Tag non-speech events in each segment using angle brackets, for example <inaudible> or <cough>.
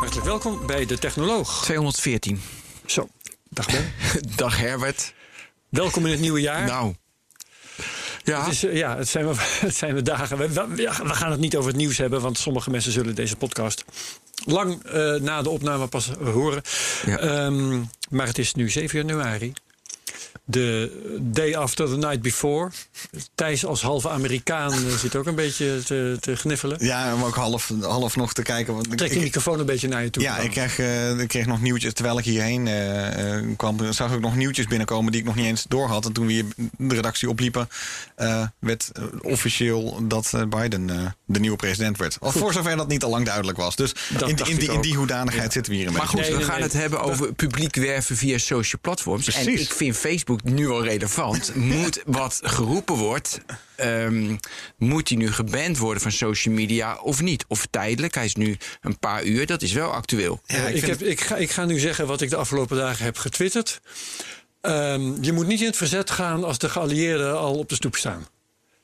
Hartelijk welkom bij De Technoloog. 214. Zo, dag Ben. <laughs> Dag Herbert. welkom in het nieuwe jaar. Nou. Ja. Het, is, eh, ja, het, zijn we, <laughs> het zijn we dagen. We, we, gaan het niet over het nieuws hebben, want sommige mensen zullen deze podcast lang eh, na de opname pas horen. Ja. Ehm, maar het is nu 7 januari. De day after the night before. Thijs als halve Amerikaan eh, zit ook een beetje te, te gniffelen. Ja, om ook half, half nog te kijken. Want Trek je ik, microfoon een beetje naar je toe. ja, dan. ik kreeg, eh, ik kreeg nog nieuwtjes terwijl ik hierheen eh, kwam. Zag ik nog nieuwtjes binnenkomen die ik nog niet eens door had. En toen we hier de redactie opliepen, eh, werd officieel dat Biden de nieuwe president werd. Al voor zover dat niet al lang duidelijk was. Dus Dat in, in, die, in hoedanigheid zitten we hier een Maar goed, Nee, we nee, gaan nee. het hebben over publiek werven via social platforms. En Precies. ik vind Facebook nu al relevant. <laughs> Moet wat geroepen wordt, ehm, moet hij nu geband worden van social media of niet? Of tijdelijk, hij is nu een paar uur, dat is wel actueel. Ja, ik heb, ik, ga, ik ga nu zeggen wat ik de afgelopen dagen heb getwitterd. Ehm, je moet niet in het verzet gaan als de geallieerden al op de stoep staan.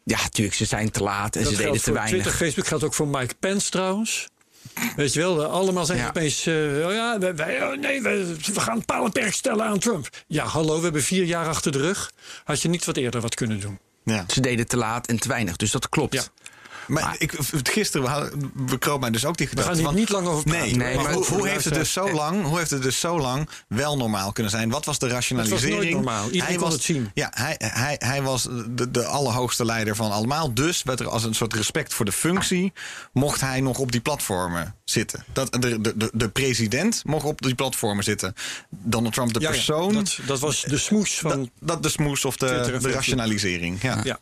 Ja, natuurlijk, ze zijn te laat en dat ze deden geldt te voor weinig. Twitter, Facebook geldt ook voor Mike Pence trouwens. Weet je wel, allemaal zijn Ja. opeens... eh, oh ja, wij, wij- oh nee, we, we gaan paal en perk stellen aan Trump. Ja, hallo, we hebben vier jaar achter de rug. Had je niet wat eerder wat kunnen doen? Ja. Ze deden te laat en te weinig, dus dat klopt. Ja. Maar ik, gisteren we hadden- mij dus ook die We gedachte. gaan hier niet lang over praten. Nee, Nee, maar, maar hoe, heeft het dus zo lang, hoe heeft het dus zo lang wel normaal kunnen zijn? Wat was de rationalisering? nooit normaal. Iedereen kon was, het zien. Ja, hij, hij, hij was de, de allerhoogste leider van allemaal. Dus werd er als een soort respect voor de functie... mocht hij nog op die platformen zitten. Dat, de, de, de, de president mocht op die platformen zitten. Donald Trump, de Ja, ja, persoon... dat, dat was de smoes van... dat, dat de smoes of de, de rationalisering. Ja. ja.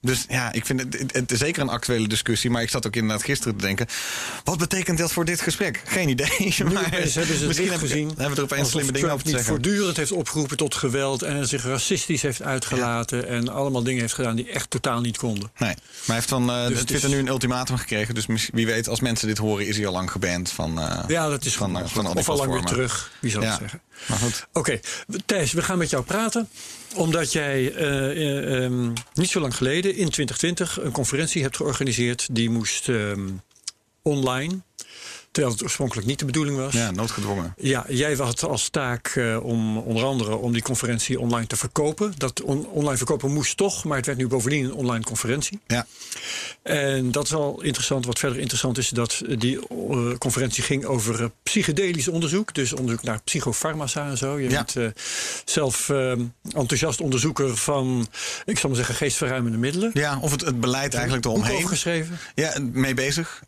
Dus ja, ik vind het, het, is zeker een actuele discussie. Maar ik zat ook inderdaad gisteren te denken. Wat betekent dat voor dit gesprek? Geen idee. <laughs> Maar hebben ze het misschien heb gezien. hebben we er opeens slimme dingen over te niet zeggen. voortdurend heeft opgeroepen tot geweld... en zich racistisch heeft uitgelaten... en allemaal dingen heeft gedaan die echt totaal niet konden. Nee, maar hij heeft van eh, Dus het Twitter is- nu een ultimatum gekregen. Dus wie weet, als mensen dit horen, is hij al lang geband van. eh, Ja, dat is van, van, eh, van of al lang weer terug. Wie Ja. het zeggen? Maar goed. Oké, Thijs, we gaan met jou praten. Omdat jij eh, eh, ehm, niet zo lang geleden, in 2020, een conferentie hebt georganiseerd. Die moest ehm, online. Terwijl het oorspronkelijk niet de bedoeling was. Ja, noodgedwongen. Ja, jij had als taak eh, om onder andere om die conferentie online te verkopen. Dat on- online verkopen moest toch, maar het werd nu bovendien een online conferentie. Ja, En dat is al interessant. Wat verder interessant is dat die eh, conferentie ging over eh, psychedelisch onderzoek. Dus onderzoek naar psychofarmaca en zo. Je Ja. bent zelf eh, enthousiast onderzoeker van, ik zal maar zeggen, geestverruimende middelen. ja of het, het beleid eigenlijk eromheen. geschreven. Ja, mee bezig.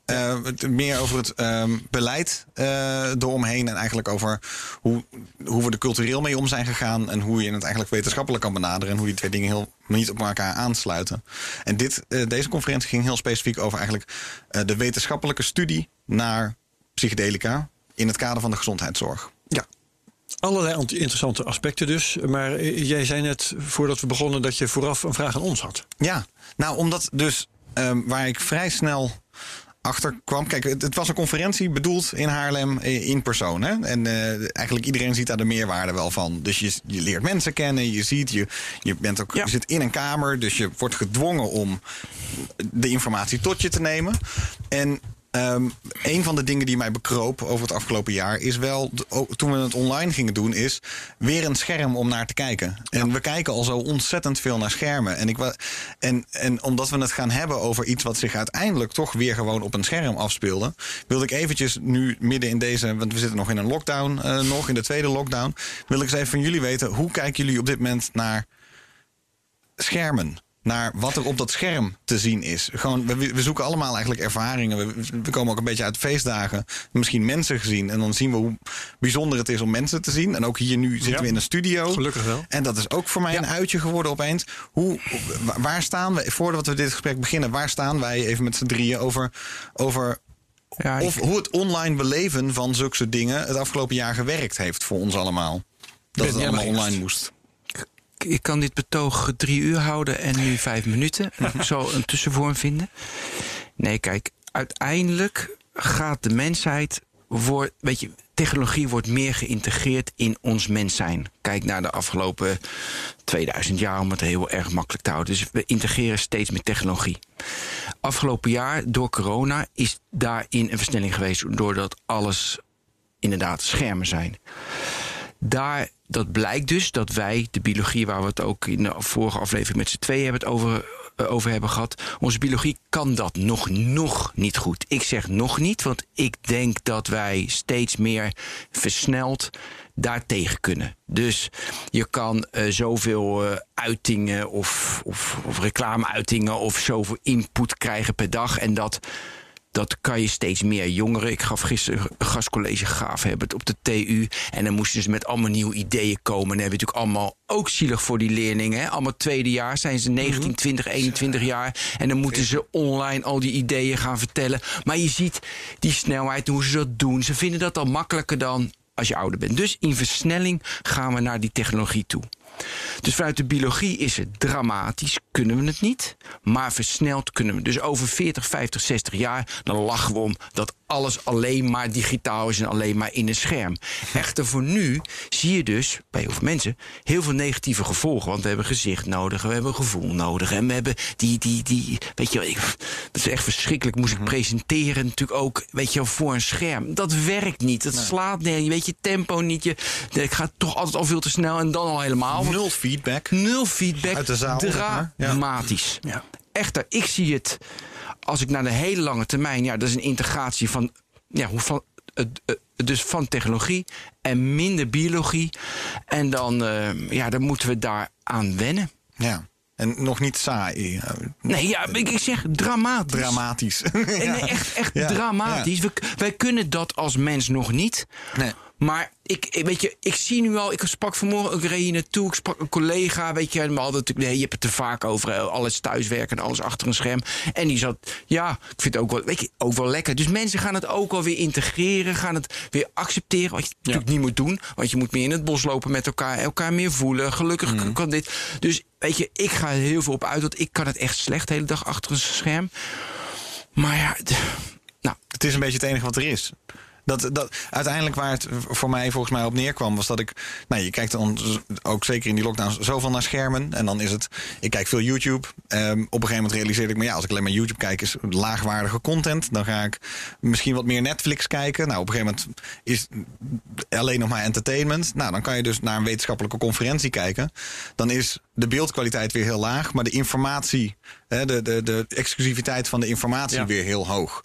Meer over het ehm, beleid eh eromheen. En eigenlijk over hoe, hoe we er cultureel mee om zijn gegaan. En hoe je het eigenlijk wetenschappelijk kan benaderen. En hoe die twee dingen heel niet op elkaar aansluiten. En dit, eh, deze conferentie ging heel specifiek over eigenlijk eh, de wetenschappelijke studie naar psychedelica. In het kader van de gezondheidszorg. Ja. Allerlei ant- interessante aspecten dus. Maar jij zei net, voordat we begonnen, dat je vooraf een vraag aan ons had. Ja, nou omdat dus ehm, waar ik vrij snel achter kwam. Kijk, het, het was een conferentie bedoeld in Haarlem eh, in persoon. Hè? En eh, eigenlijk iedereen ziet daar de meerwaarde wel van. Dus je, je leert mensen kennen, je ziet, je, je, bent ook, Ja. je zit in een kamer. Dus je wordt gedwongen om de informatie tot je te nemen. En ehm, een van de dingen die mij bekroop over het afgelopen jaar is wel, toen we het online gingen doen, is weer een scherm om naar te kijken. En we kijken al zo ontzettend veel naar schermen. En, ik, en, en omdat we het gaan hebben over iets wat zich uiteindelijk toch weer gewoon op een scherm afspeelde, wilde ik eventjes nu midden in deze, want we zitten nog in een lockdown, eh, nog in de tweede lockdown, wil ik eens even van jullie weten, hoe kijken jullie op dit moment naar schermen. Naar wat er op dat scherm te zien is. Gewoon, we, we zoeken allemaal eigenlijk ervaringen. We, we komen ook een beetje uit feestdagen. Misschien mensen gezien. En dan zien we hoe bijzonder het is om mensen te zien. En ook hier nu zitten Ja. we in een studio. Gelukkig wel. En dat is ook voor mij een uitje geworden opeens. Hoe, wa- waar staan we, voordat we dit gesprek beginnen, waar staan wij even met z'n drieën over, over Ja, of ik- hoe het online beleven van zulke dingen het afgelopen jaar gewerkt heeft voor ons allemaal. Dat Ben het allemaal online moest. Ik kan dit betoog drie uur houden en nu vijf minuten. <laughs> Ik zal een tussenvorm vinden. Nee, kijk, uiteindelijk gaat de mensheid. Wordt, weet je, technologie wordt meer geïntegreerd in ons mens zijn. Kijk naar de afgelopen 2000 jaar, om het heel erg makkelijk te houden. Dus we integreren steeds meer technologie. Afgelopen jaar, door corona, is daarin een versnelling geweest. Doordat alles inderdaad schermen zijn daar, dat blijkt dus dat wij, de biologie waar we het ook in de vorige aflevering met z'n tweeën hebben het over, eh, over hebben gehad. Onze biologie kan dat nog, nog niet goed. Ik zeg nog niet, want ik denk dat wij steeds meer versneld daartegen kunnen. Dus je kan eh, zoveel eh, uitingen of, of, of reclameuitingen of zoveel input krijgen per dag. En dat dat kan je steeds meer jongeren. Ik gaf gisteren een gastcollege gaaf hebben op de TU. En dan moesten ze met allemaal nieuwe ideeën komen. En dan hebben we natuurlijk allemaal ook zielig voor die leerlingen. Hè? Allemaal tweede jaar zijn ze 19, 20, 21 jaar. En dan moeten ze online al die ideeën gaan vertellen. Maar je ziet die snelheid, hoe ze dat doen. Ze vinden dat al makkelijker dan als je ouder bent. Dus in versnelling gaan we naar die technologie toe. Dus vanuit de biologie is het dramatisch, kunnen we het niet. Maar versneld kunnen we. Dus over 40, 50, 60 jaar, dan lachen we om dat alles alleen maar digitaal is en alleen maar in een scherm. Echter voor nu zie je dus bij heel veel mensen heel veel negatieve gevolgen. Want we hebben gezicht nodig, we hebben gevoel nodig. En we hebben die, die, die, weet je ik, dat is echt verschrikkelijk. Moest ik presenteren natuurlijk ook, weet je voor een scherm. Dat werkt niet, dat slaat neer. Je weet je tempo niet, je, ik ga toch altijd al veel te snel en dan al helemaal. Nul feedback. Nul feedback. Uit de zaal, zeg maar. Ja. Dramatisch. Ja. Echter, ik zie het als ik naar de hele lange termijn. Ja, dat is een integratie van. Ja, hoe van dus van technologie en minder biologie. En dan, eh, ja, dan moeten we daar aan wennen. Ja. En nog niet saai. eh, Nee, ja, ik, ik zeg dramatisch. Dramatisch. En nee, <laughs> echt, echt Ja, dramatisch. We, wij kunnen dat als mens nog niet. Nee. Maar ik, weet je, ik zie nu al, ik sprak vanmorgen, ik reed hier naartoe, ik sprak een collega, weet je, en we hadden natuurlijk, nee, je hebt het te vaak over eh, alles thuiswerken en alles achter een scherm. En die zat, ja, ik vind het ook wel, weet je, ook wel lekker. Dus mensen gaan het ook alweer integreren, gaan het weer accepteren, wat je natuurlijk niet moet doen, want je moet meer in het bos lopen met elkaar, elkaar meer voelen. Gelukkig Mhm. kan dit. Dus weet je, ik ga er heel veel op uit, want ik kan het echt slecht de hele dag achter een scherm. Maar ja, nou, Het is een beetje het enige wat er is. Dat, dat, uiteindelijk waar het voor mij volgens mij op neerkwam, was dat ik. Nou, je kijkt dan ook zeker in die lockdowns zoveel naar schermen. En dan is het. Ik kijk veel YouTube. Ehm, op een gegeven moment realiseerde ik me, ja, als ik alleen maar YouTube kijk, is laagwaardige content. Dan ga ik misschien wat meer Netflix kijken. Nou, op een gegeven moment is alleen nog maar entertainment. Nou, dan kan je dus naar een wetenschappelijke conferentie kijken. Dan is de beeldkwaliteit weer heel laag, maar de informatie, de, de, de exclusiviteit van de informatie Ja. weer heel hoog.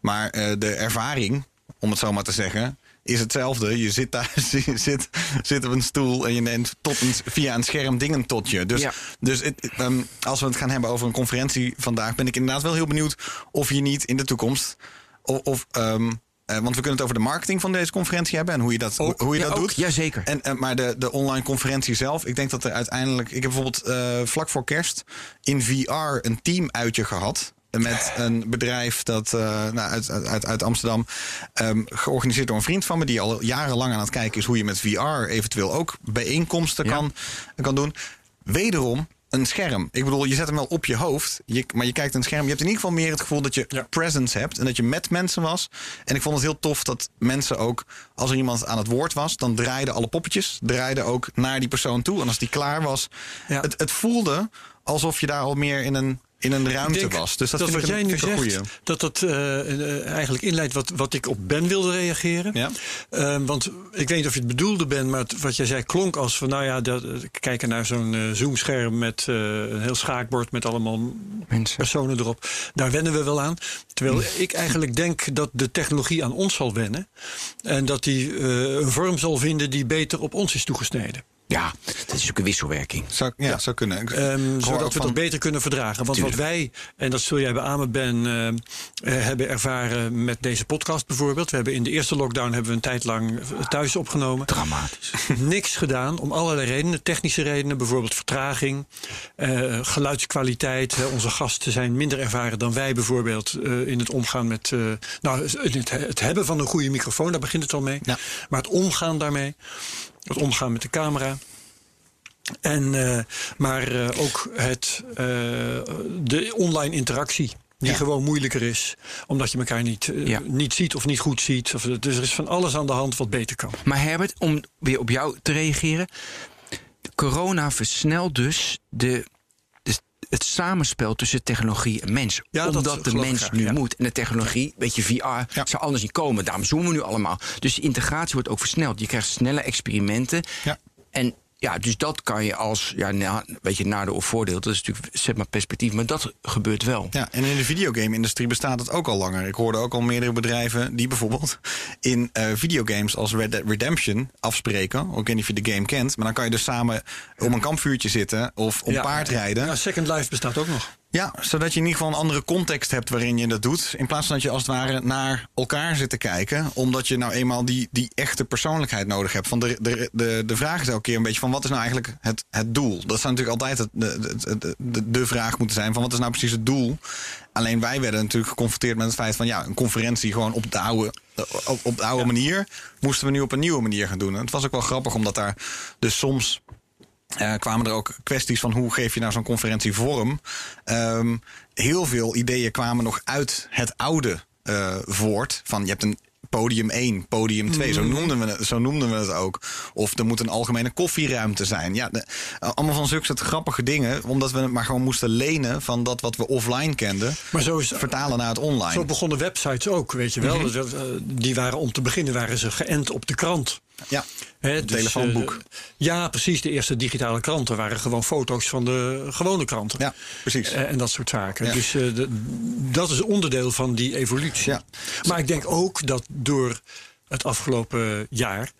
Maar eh, de ervaring, om het zo maar te zeggen, is hetzelfde. Je zit daar, <laughs> je zit, zit op een stoel en je neemt tot een, via een scherm dingen tot je. Dus, Ja. dus het, ehm, als we het gaan hebben over een conferentie vandaag, ben ik inderdaad wel heel benieuwd of je niet in de toekomst. Of, of ehm, eh, want we kunnen het over de marketing van deze conferentie hebben en hoe je dat, hoe, hoe je ja, dat ook, doet. Jazeker. En, en, maar de, de online conferentie zelf, ik denk dat er uiteindelijk. Ik heb bijvoorbeeld eh, vlak voor kerst in VR een team-uitje gehad. Met een bedrijf dat eh, nou, uit, uit, uit Amsterdam. ehm, georganiseerd door een vriend van me. die al jarenlang aan het kijken is hoe je met VR eventueel ook bijeenkomsten Ja. kan, kan doen. Wederom een scherm. Ik bedoel, je zet hem wel op je hoofd. Je, maar je kijkt een scherm. Je hebt in ieder geval meer het gevoel dat je Ja. presence hebt. En dat je met mensen was. En ik vond het heel tof dat mensen ook. Als er iemand aan het woord was. dan draaiden alle poppetjes. draaiden ook naar die persoon toe. En als die klaar was. Ja. Het, het voelde alsof je daar al meer in een, in een ruimte denk was. Dus dat, dat vind wat ik een, jij nu zegt, goeie. dat dat eh, eh, eigenlijk inleidt wat, wat ik op Ben wilde reageren. Ja. Ehm, want ik weet niet of je het bedoelde, Ben, maar het- wat jij zei klonk als van, nou ja, dat, eh, kijken naar zo'n eh, zoomscherm met eh, een heel schaakbord met allemaal Mensen. personen erop. Daar wennen we wel aan. Terwijl ik eigenlijk denk dat de technologie aan ons zal wennen. En dat die eh, een vorm zal vinden die beter op ons is toegesneden. Ja, dat is ook een wisselwerking. Zou, ja, zou kunnen. Ehm, zodat we dat beter kunnen verdragen. Want Tuurlijk. wat wij, en dat zul jij beamen, Ben, eh, eh, hebben ervaren met deze podcast bijvoorbeeld. We hebben in de eerste lockdown hebben we een tijd lang eh, thuis opgenomen. Dramatisch. <laughs> Niks gedaan om allerlei redenen. Technische redenen, bijvoorbeeld vertraging, eh, geluidskwaliteit. Onze gasten zijn minder ervaren dan wij bijvoorbeeld in het omgaan met. nou, het, het hebben van een goede microfoon, daar begint het al mee. Ja. Maar het omgaan daarmee, het omgaan met de camera. En, eh, maar eh, ook het, eh, de online interactie. Die Ja. gewoon moeilijker is. Omdat je elkaar niet, Ja. niet ziet of niet goed ziet. Of, dus er is van alles aan de hand wat beter kan. Maar Herbert, om weer op jou te reageren. Corona versnelt dus de- het samenspel tussen technologie en mens. Ja, dat Omdat de mens graag, nu ja. moet. En de technologie, weet je, VR, zou anders niet komen. Daarom zoomen we nu allemaal. Dus de integratie wordt ook versneld. Je krijgt snelle experimenten. Ja. En ja, dus dat kan je als, ja, na, weet je, nadeel of voordeel. Dat is natuurlijk, zeg maar, perspectief. Maar dat gebeurt wel. Ja, en in de videogame-industrie bestaat het ook al langer. Ik hoorde ook al meerdere bedrijven die bijvoorbeeld in eh, videogames als Red Dead Redemption afspreken. Ik weet niet of je de game kent, maar dan kan je dus samen om een kampvuurtje zitten of op Ja, paard rijden. Ja, Second Life bestaat ook nog. Ja, zodat je in ieder geval een andere context hebt waarin je dat doet. In plaats van dat je als het ware naar elkaar zit te kijken. Omdat je nou eenmaal die, die echte persoonlijkheid nodig hebt. Van de, de, de, de vraag is elke keer een beetje van wat is nou eigenlijk het, het doel? Dat zou natuurlijk altijd het, de, de, de, vraag moeten zijn van wat is nou precies het doel? Alleen wij werden natuurlijk geconfronteerd met het feit van ja, een conferentie gewoon op de oude, op, op de oude manier. Moesten we nu op een nieuwe manier gaan doen. En het was ook wel grappig omdat daar dus soms eh, kwamen er ook kwesties van hoe geef je nou zo'n conferentie vorm. Ehm, heel veel ideeën kwamen nog uit het oude eh, voort. Van je hebt een podium 1, podium 2, zo, noemden we het, zo noemden we het ook. Of er moet een algemene koffieruimte zijn. Ja, de- allemaal van zulke soort grappige dingen. Omdat we het maar gewoon moesten lenen van dat wat we offline kenden. Maar zo is vertalen naar het online. Zo begonnen websites ook, weet je wel. Dat, eh, Die waren om te beginnen waren ze geënt op de krant. Ja, het dus, telefoonboek. eh, ja, precies. De eerste digitale kranten waren gewoon foto's van de gewone kranten. ja, precies. Eh, en dat soort zaken. Ja. Dus eh, de- dat is onderdeel van die evolutie. Ja. Maar ik denk ook dat door het afgelopen jaar.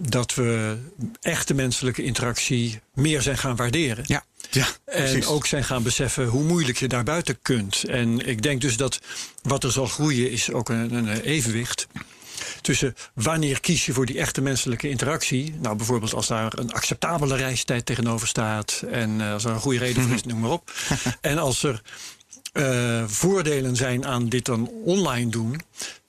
dat we echte menselijke interactie meer zijn gaan waarderen. Ja. ja, En precies. ook zijn gaan beseffen hoe moeilijk je daar buiten kunt. En ik denk dus dat wat er zal groeien is ook een, een evenwicht. Tussen wanneer kies je voor die echte menselijke interactie. Nou, bijvoorbeeld als daar een acceptabele reistijd tegenover staat. En eh, als er een goede reden voor is, <laughs> noem maar op. en als er eh, voordelen zijn aan dit dan online doen.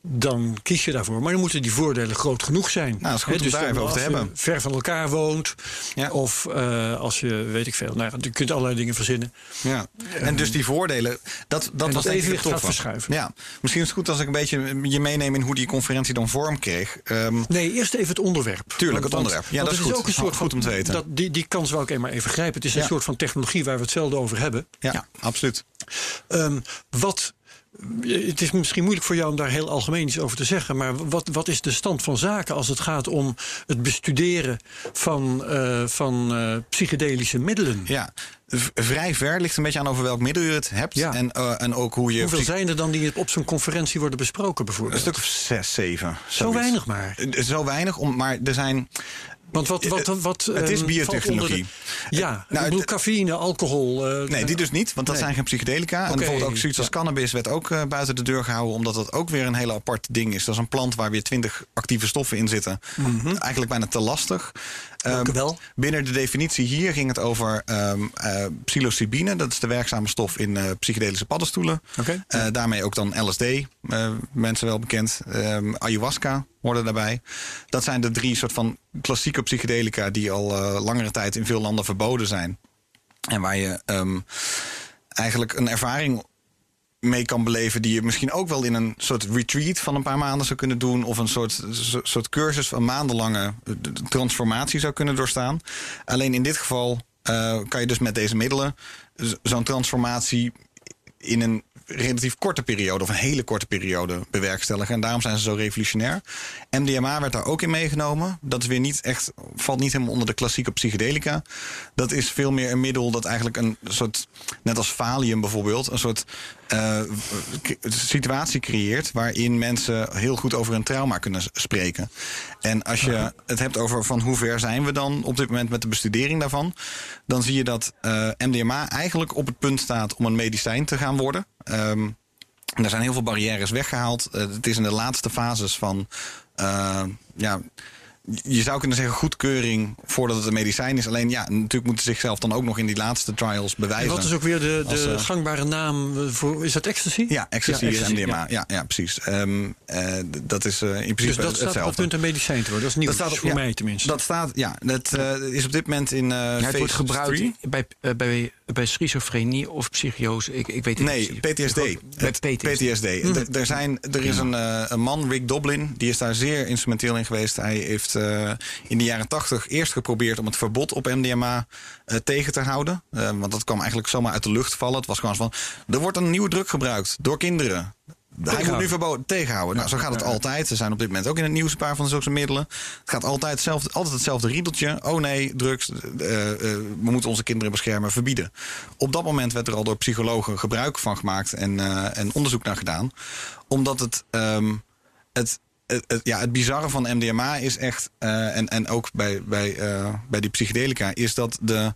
Dan kies je daarvoor. Maar dan moeten die voordelen groot genoeg zijn. Nou, dat is goed om daar even over te als je hebben. ver van elkaar woont. Ja. Of eh, als je, weet ik veel. Nou, je kunt allerlei dingen verzinnen. Ja. En dus die voordelen, dat, dat was dat het evenwicht gaat verschuiven. Ja, misschien is het goed als ik een beetje je meeneem in hoe die conferentie dan vorm kreeg. Ehm, Nee, eerst even het onderwerp. Tuurlijk, het onderwerp. Ja, dat is goed. ook een soort Goed om te weten. Dat, die, die kans wou ik eenmaal even grijpen. Het is een soort van technologie waar we het zelden over hebben. ja, absoluut. Ehm, wat, het is misschien moeilijk voor jou om daar heel algemeen iets over te zeggen. Maar wat, wat is de stand van zaken als het gaat om het bestuderen van, eh, van eh, psychedelische middelen? Ja, vrij ver ligt een beetje aan over welk middel je het hebt. Ja. En, eh, en ook hoe je. Hoeveel zijn er dan die op zo'n conferentie worden besproken Een bijvoorbeeld? stuk of zes, zeven. Zo zoiets. weinig maar. Zo weinig, om, maar er zijn. Want wat, wat, wat, Het is ehm, biotechnologie. de- ja, Nou, ik bedoel, cafeïne, alcohol. eh, Nee, die dus niet, want dat Nee. zijn geen psychedelica. En bijvoorbeeld ook zoiets als cannabis werd ook eh, buiten de deur gehouden, omdat dat ook weer een hele apart ding is. Dat is een plant waar weer twintig actieve stoffen in zitten. Eigenlijk bijna te lastig. Welke Ehm, wel? Binnen de definitie hier ging het over eh, psilocybine. Dat is de werkzame stof in eh, psychedelische paddenstoelen. Oké. Eh, daarmee ook dan LSD, mensen wel bekend. Ehm, ayahuasca hoorde daarbij. Dat zijn de drie soort van klassieke psychedelica die al langere tijd in veel landen verboden zijn. En waar je eigenlijk een ervaring mee kan beleven die je misschien ook wel in een soort retreat van een paar maanden zou kunnen doen of een soort, so- soort cursus van maandenlange eh, transformatie zou kunnen doorstaan. Alleen in dit geval eh, kan je dus met deze middelen zo'n transformatie in een relatief korte periode of een hele korte periode bewerkstelligen. En daarom zijn ze zo revolutionair. MDMA werd daar ook in meegenomen. Dat is weer niet echt, valt niet helemaal onder de klassieke psychedelica. Dat is veel meer een middel dat eigenlijk een soort, net als Valium bijvoorbeeld, een soort uh, situatie creëert waarin mensen heel goed over een trauma kunnen spreken. En als je het hebt over van hoe ver zijn we dan op dit moment met de bestudering daarvan, dan zie je dat uh, MDMA eigenlijk op het punt staat om een medicijn te gaan worden. Um, er zijn heel veel barrières weggehaald. Uh, het is in de laatste fases van ja, je zou kunnen zeggen goedkeuring voordat het een medicijn is. Alleen ja, natuurlijk moeten ze zichzelf dan ook nog in die laatste trials bewijzen. En wat is ook weer de, de uh, gangbare naam voor? Is dat ecstasy? Ja, ecstasy, ja, ecstasy MDMA. Ja. ja, ja, precies. Um, uh, dat is uh, in principe dus dat hetzelfde. staat op punt een medicijn te worden. Dat is nieuw. Dat staat, voor ja, mij tenminste. Dat staat, ja. Dat is op dit moment in ja, Het wordt gebruikt bij, bij, bij schizofrenie of psychose. Ik, ik weet het nee, niet. PTSD. Bij PTSD. PTSD. Mm. Er, zijn, er is een, een man, Rick Doblin, die is daar zeer instrumenteel in geweest. Hij heeft in de jaren 80 eerst geprobeerd om het verbod op MDMA uh, tegen te houden. Uh, want dat kwam eigenlijk zomaar uit de lucht vallen. Het was gewoon van, er wordt een nieuwe druk gebruikt door kinderen. Hij moet nu verboden tegenhouden. Nou, zo gaat het altijd. Er zijn op dit moment ook in het nieuws een paar van zulke middelen. Het gaat altijd hetzelfde, altijd hetzelfde riedeltje. Oh nee, drugs. Uh, uh, we moeten onze kinderen beschermen, verbieden. Op dat moment werd er al door psychologen gebruik van gemaakt en, uh, en onderzoek naar gedaan. Omdat het, um, het het, het, ja, het bizarre van MDMA is echt, uh, en, en ook bij, bij, uh, bij die psychedelica, is dat de,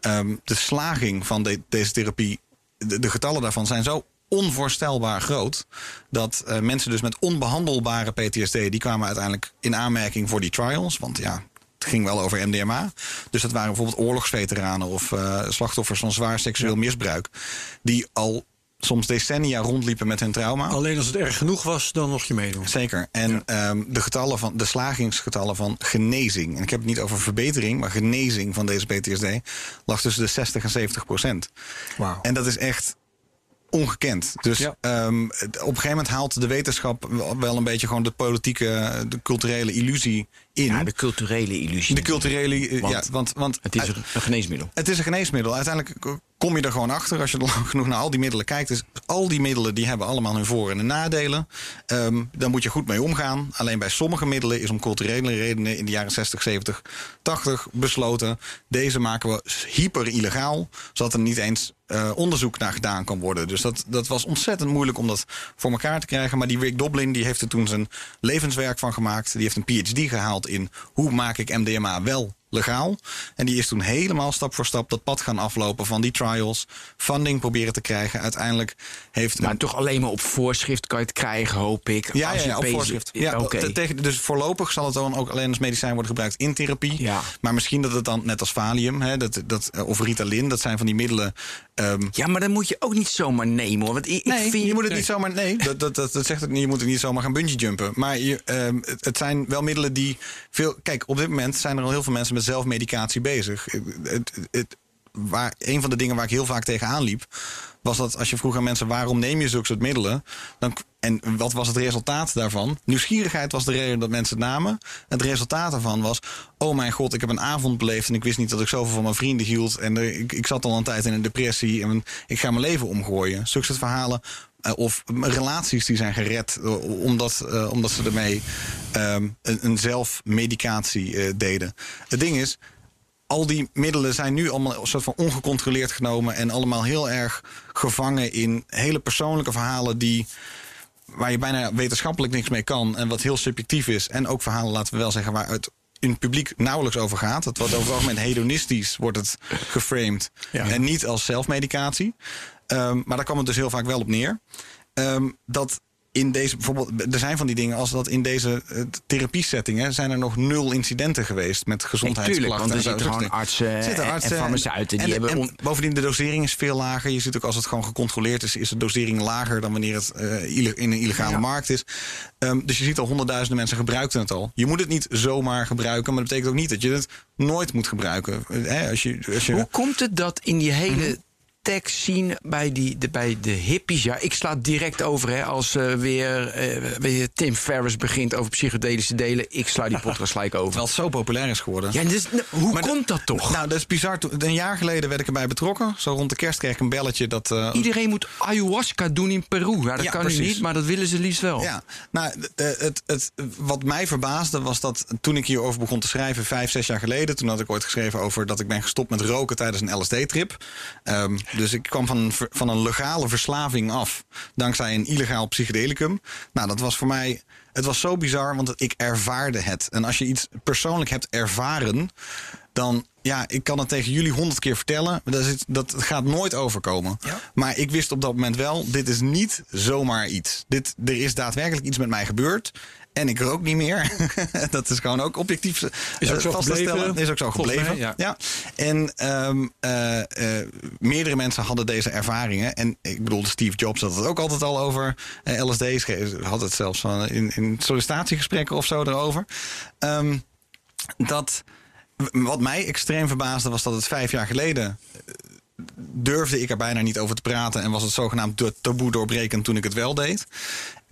um, de slaging van de, deze therapie, de, de, getallen daarvan zijn zo onvoorstelbaar groot. Dat uh, mensen dus met onbehandelbare PTSD, die kwamen uiteindelijk in aanmerking voor die trials. Want ja, het ging wel over MDMA. Dus dat waren bijvoorbeeld oorlogsveteranen of slachtoffers van zwaar seksueel misbruik. Die al soms decennia rondliepen met hun trauma. Alleen als het erg genoeg was, dan mocht je meedoen. Zeker. En ja. um, de, getallen van, de slagingsgetallen van genezing, en ik heb het niet over verbetering, maar genezing van deze PTSD, lag tussen de 60 en 70 procent. Wow. En dat is echt ongekend. Dus ja. um, op een gegeven moment haalt de wetenschap wel een beetje gewoon de politieke, de culturele illusie in. Ja, de culturele illusie. De culturele, want, ja, want, want het is een geneesmiddel. Het is een geneesmiddel. Uiteindelijk kom je er gewoon achter als je <laughs> lang genoeg naar al die middelen kijkt. Dus al die middelen die hebben allemaal hun voor- en hun nadelen. Um, daar moet je goed mee omgaan. Alleen bij sommige middelen is om culturele redenen in de jaren 60, 70, 80 besloten. Deze maken we hyper illegaal, zodat er niet eens uh, onderzoek naar gedaan kan worden. Dus dat, dat was ontzettend moeilijk om dat voor elkaar te krijgen. Maar die Rick Doblin die heeft er toen zijn levenswerk van gemaakt. Die heeft een PhD gehaald in. Hoe maak ik MDMA wel legaal. En die is toen helemaal stap voor stap dat pad gaan aflopen van die trials. Funding proberen te krijgen. Uiteindelijk heeft. Maar een... toch alleen maar op voorschrift kan je het krijgen, hoop ik. Ja, als ja, je ja op voorschrift. Ja, okay. tegen, dus voorlopig zal het dan ook alleen als medicijn worden gebruikt in therapie. Ja. Maar misschien dat het dan net als Valium hè, dat, dat, of Ritalin, dat zijn van die middelen. Um, ja, maar dan moet je ook niet zomaar nemen hoor. Want ik, nee, ik vind... je moet het niet zomaar. Nee, dat, dat, dat, dat zegt het niet. Je moet het niet zomaar gaan bungee jumpen. Maar je, um, het, het zijn wel middelen die veel. Kijk, op dit moment zijn er al heel veel mensen met zelfmedicatie bezig. Het, het, waar, een van de dingen waar ik heel vaak tegenaan liep, was dat als je vroeg aan mensen waarom neem je zulke soort middelen, dan, en wat was het resultaat daarvan? Nieuwsgierigheid was de reden dat mensen het namen. En het resultaat daarvan was: oh mijn god, ik heb een avond beleefd en ik wist niet dat ik zoveel van mijn vrienden hield en ik, ik zat al een tijd in een depressie en ik ga mijn leven omgooien. Zulke soort verhalen of relaties die zijn gered uh, omdat, uh, omdat ze ermee um, een, een zelfmedicatie deden. Het ding is, al die middelen zijn nu allemaal een soort van ongecontroleerd genomen en allemaal heel erg gevangen in hele persoonlijke verhalen die waar je bijna wetenschappelijk niks mee kan en wat heel subjectief is en ook verhalen laten we wel zeggen waar het in het publiek nauwelijks over gaat. Het wordt over het algemeen hedonistisch wordt het geframed ja. en niet als zelfmedicatie. Um, maar daar kwam het dus heel vaak wel op neer. Um, dat in deze, bijvoorbeeld, er zijn van die dingen als dat in deze uh, therapiesettingen zijn er nog nul incidenten geweest met gezondheidsklachten. Nee, want er zitten gewoon artsen, zitten artsen en, en farmaceuten. Die en, hebben en on... bovendien, de dosering is veel lager. Je ziet ook als het gewoon gecontroleerd is, is de dosering lager dan wanneer het uh, in een illegale ja. markt is. Um, dus je ziet al honderdduizenden mensen gebruiken het al. Je moet het niet zomaar gebruiken, maar dat betekent ook niet dat je het nooit moet gebruiken. Hè, als je, als je... Hoe komt het dat in die hele... Tekst zien bij, die, de, bij de hippies. Ja, ik sla direct over hè, als eh, weer, eh, weer Tim Ferriss begint over psychedelische delen. Ik sla die podcast <laughs> gelijk over. Wel zo populair is geworden. Ja, dus, nou, hoe Maar komt dat toch? Nou, dat is bizar. Toen- Een jaar geleden werd ik erbij betrokken. Zo rond de kerst kreeg ik een belletje dat... eh, Iedereen moet ayahuasca doen in Peru. Ja, dat Ja, kan nu precies. niet, maar dat willen ze liefst wel. Ja, nou, de- het, het, wat mij verbaasde was dat toen ik hierover begon te schrijven, vijf, zes jaar geleden, toen had ik ooit geschreven over dat ik ben gestopt met roken tijdens een LSD-trip. Ehm, dus ik kwam van een, van een legale verslaving af, dankzij een illegaal psychedelicum. Nou, dat was voor mij. Het was zo bizar, want ik ervaarde het. En als je iets persoonlijk hebt ervaren, dan. Ja, ik kan het tegen jullie honderd keer vertellen. Dat, is, dat gaat nooit overkomen. Maar ik wist op dat moment wel, dit is niet zomaar iets. Dit, er is daadwerkelijk iets met mij gebeurd. En ik rook niet meer. <laughs> dat is gewoon ook objectief Is ook eh, zo vast te gebleven, stellen. Is ook zo mij, gebleven. ja. Ja. En ehm, eh, eh, meerdere mensen hadden deze ervaringen. En ik bedoel, Steve Jobs had het ook altijd al over LSD. Schreef- Had het zelfs van in, in sollicitatiegesprekken of zo erover. Ehm, dat, wat mij extreem verbaasde was dat het vijf jaar geleden durfde ik er bijna niet over te praten. En was het zogenaamd taboe doorbrekend toen ik het wel deed.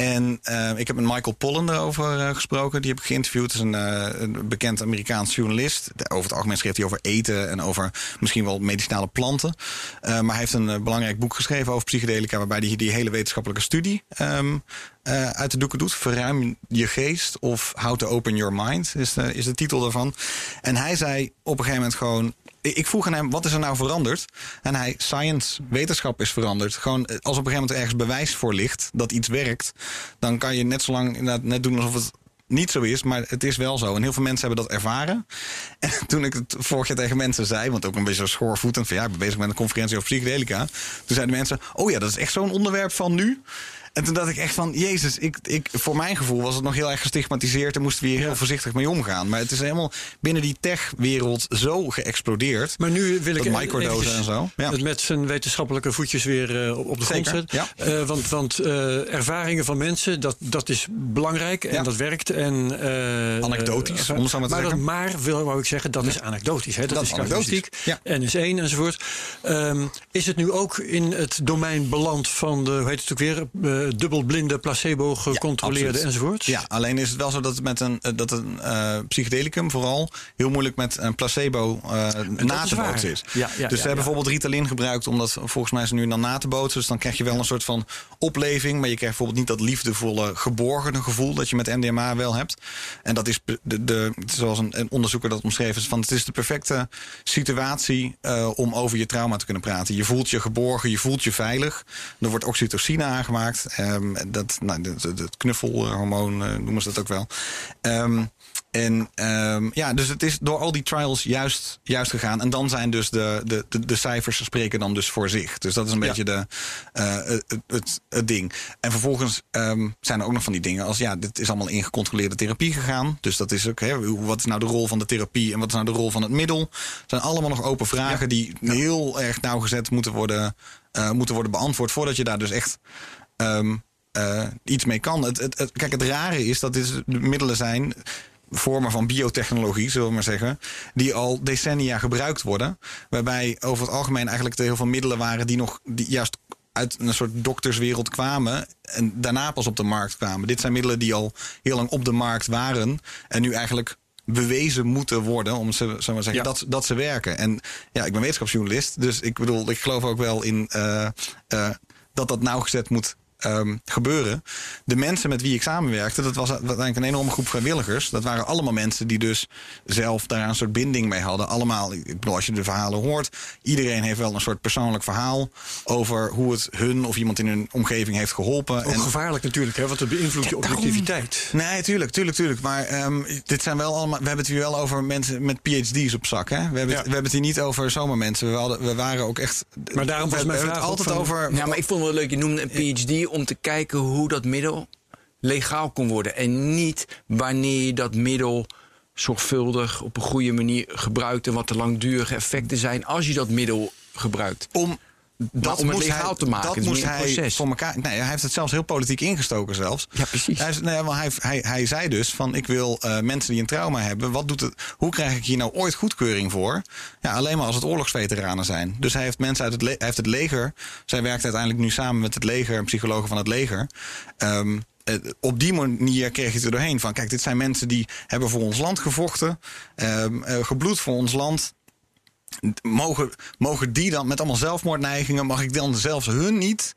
En eh, ik heb met Michael Pollan erover eh, gesproken. Die heb ik geïnterviewd. Dat is een, eh, een bekend Amerikaans journalist. Over het algemeen schreef hij over eten en over misschien wel medicinale planten. Maar hij heeft een belangrijk boek geschreven over psychedelica. Waarbij hij die hele wetenschappelijke studie ehm, eh, uit de doeken doet. Verruim je geest of How to Open Your Mind is de, is de titel daarvan. En hij zei op een gegeven moment gewoon... Ik vroeg aan hem, wat is er nou veranderd? En hij, science, wetenschap is veranderd. Gewoon, eh, als op een gegeven moment ergens bewijs voor ligt dat iets werkt... dan kan je net zo lang net doen alsof het niet zo is, maar het is wel zo. En heel veel mensen hebben dat ervaren. <laughs> En toen ik het vorig jaar tegen mensen zei, want ook een beetje schoorvoetend... van ja, ik ben bezig met een conferentie over psychedelica. Toen zeiden mensen, oh ja, dat is echt zo'n onderwerp van nu... En toen dacht ik echt van, jezus, ik, ik, voor mijn gevoel was het nog heel erg gestigmatiseerd en moesten we hier heel voorzichtig mee omgaan. Maar het is helemaal binnen die tech-wereld zo geëxplodeerd. Maar nu wil ik Dat microdosen eventjes en zo, ja. het met zijn wetenschappelijke voetjes weer eh, op de grond zetten. ja. Eh, want want eh, ervaringen van mensen, dat, dat is belangrijk en dat werkt. En, Anekdotisch, om het zo maar te maar, dat zeggen. maar wil, wou ik zeggen, dat is anekdotisch. Hè? Dat, Dat is is anekdotisch, casuïstiek, ja. NS1 enzovoort. Ehm, is het nu ook in het domein beland van de, hoe heet het ook weer, dubbelblinde, placebo gecontroleerde absoluut. enzovoort? Ja, alleen is het wel zo dat het met een, eh, dat een eh, psychedelicum vooral heel moeilijk met een placebo eh, na te bootsen is. Ja, ja, dus ze hebben bijvoorbeeld Ritalin gebruikt omdat volgens mij ze nu dan na te bootsen. Dus dan krijg je wel een soort van opleving, maar je krijgt bijvoorbeeld niet dat liefdevolle geborgene gevoel dat je met MDMA wel hebt. En dat is de, de, zoals een, een onderzoeker dat omschreven is, van het is de perfecte situatie eh, om over je trauma te kunnen praten. Je voelt je geborgen, je voelt je veilig. Er wordt oxytocine aangemaakt. Ehm, dat, nou, het- knuffelhormoon eh, noemen ze dat ook wel. Ehm, en ehm, ja, dus het is door al die trials juist, juist gegaan. En dan zijn dus de, de, de, de cijfers spreken dan dus voor zich. Dus dat is een Ja. beetje de, eh, het, het, het ding. En vervolgens zijn er ook nog van die dingen als ja, dit is allemaal in gecontroleerde therapie gegaan. Dus dat is ook, hè, wat is nou de rol van de therapie en wat is nou de rol van het middel? Het zijn allemaal nog open vragen die heel erg nauwgezet moeten worden, eh, moeten worden beantwoord voordat je daar dus echt ehm, eh, iets mee kan. Het, het, het- kijk, het rare is dat dit de middelen zijn vormen van biotechnologie, zullen we maar zeggen, die al decennia gebruikt worden. Waarbij over het algemeen eigenlijk er heel veel middelen waren die nog die juist uit een soort dokterswereld kwamen en daarna pas op de markt kwamen. Dit zijn middelen die al heel lang op de markt waren en nu eigenlijk bewezen moeten worden om ze, zo maar zeggen, Ja. dat, dat ze werken. En ja, ik ben wetenschapsjournalist, dus ik bedoel, ik geloof ook wel in eh, eh, dat dat nauwgezet moet ehm, gebeuren. De mensen met wie ik samenwerkte, dat was uiteindelijk een enorme groep vrijwilligers. Dat waren allemaal mensen die dus zelf daar een soort binding mee hadden. Allemaal, ik bedoel, als je de verhalen hoort, iedereen heeft wel een soort persoonlijk verhaal over hoe het hun of iemand in hun omgeving heeft geholpen. Ook En- gevaarlijk natuurlijk, hè, want het beïnvloedt je objectiviteit. Nee, tuurlijk, tuurlijk, tuurlijk. Maar ehm, dit zijn wel allemaal. We hebben het hier wel over mensen met PhD's op zak. Hè? We, hebben het, we hebben het hier niet over zomaar mensen. We, hadden, we waren ook echt. Maar daarom was mijn vraag altijd van- over. Ja, maar ik vond het wel leuk. Je noemde een PhD om te kijken hoe dat middel legaal kon worden. En niet wanneer je dat middel zorgvuldig op een goede manier gebruikt en wat de langdurige effecten zijn als je dat middel gebruikt. om Maar om het legaal hij, te maken, Dat moest hij proces. voor elkaar. Nee, hij heeft het zelfs heel politiek ingestoken zelfs. Ja, precies. Hij, nee, hij, hij, hij zei dus van ik wil eh, mensen die een trauma hebben. Wat doet het? Hoe krijg ik hier nou ooit goedkeuring voor? Ja, alleen maar als het oorlogsveteranen zijn. Dus hij heeft mensen uit het, le- heeft het leger. Zij werkt uiteindelijk nu samen met het leger, psychologen van het leger. Ehm, eh, op die manier kreeg je het er doorheen van. Kijk, dit zijn mensen die hebben voor ons land gevochten, ehm, eh, gebloed voor ons land. Mogen, mogen die dan met allemaal zelfmoordneigingen, mag ik dan zelfs hun niet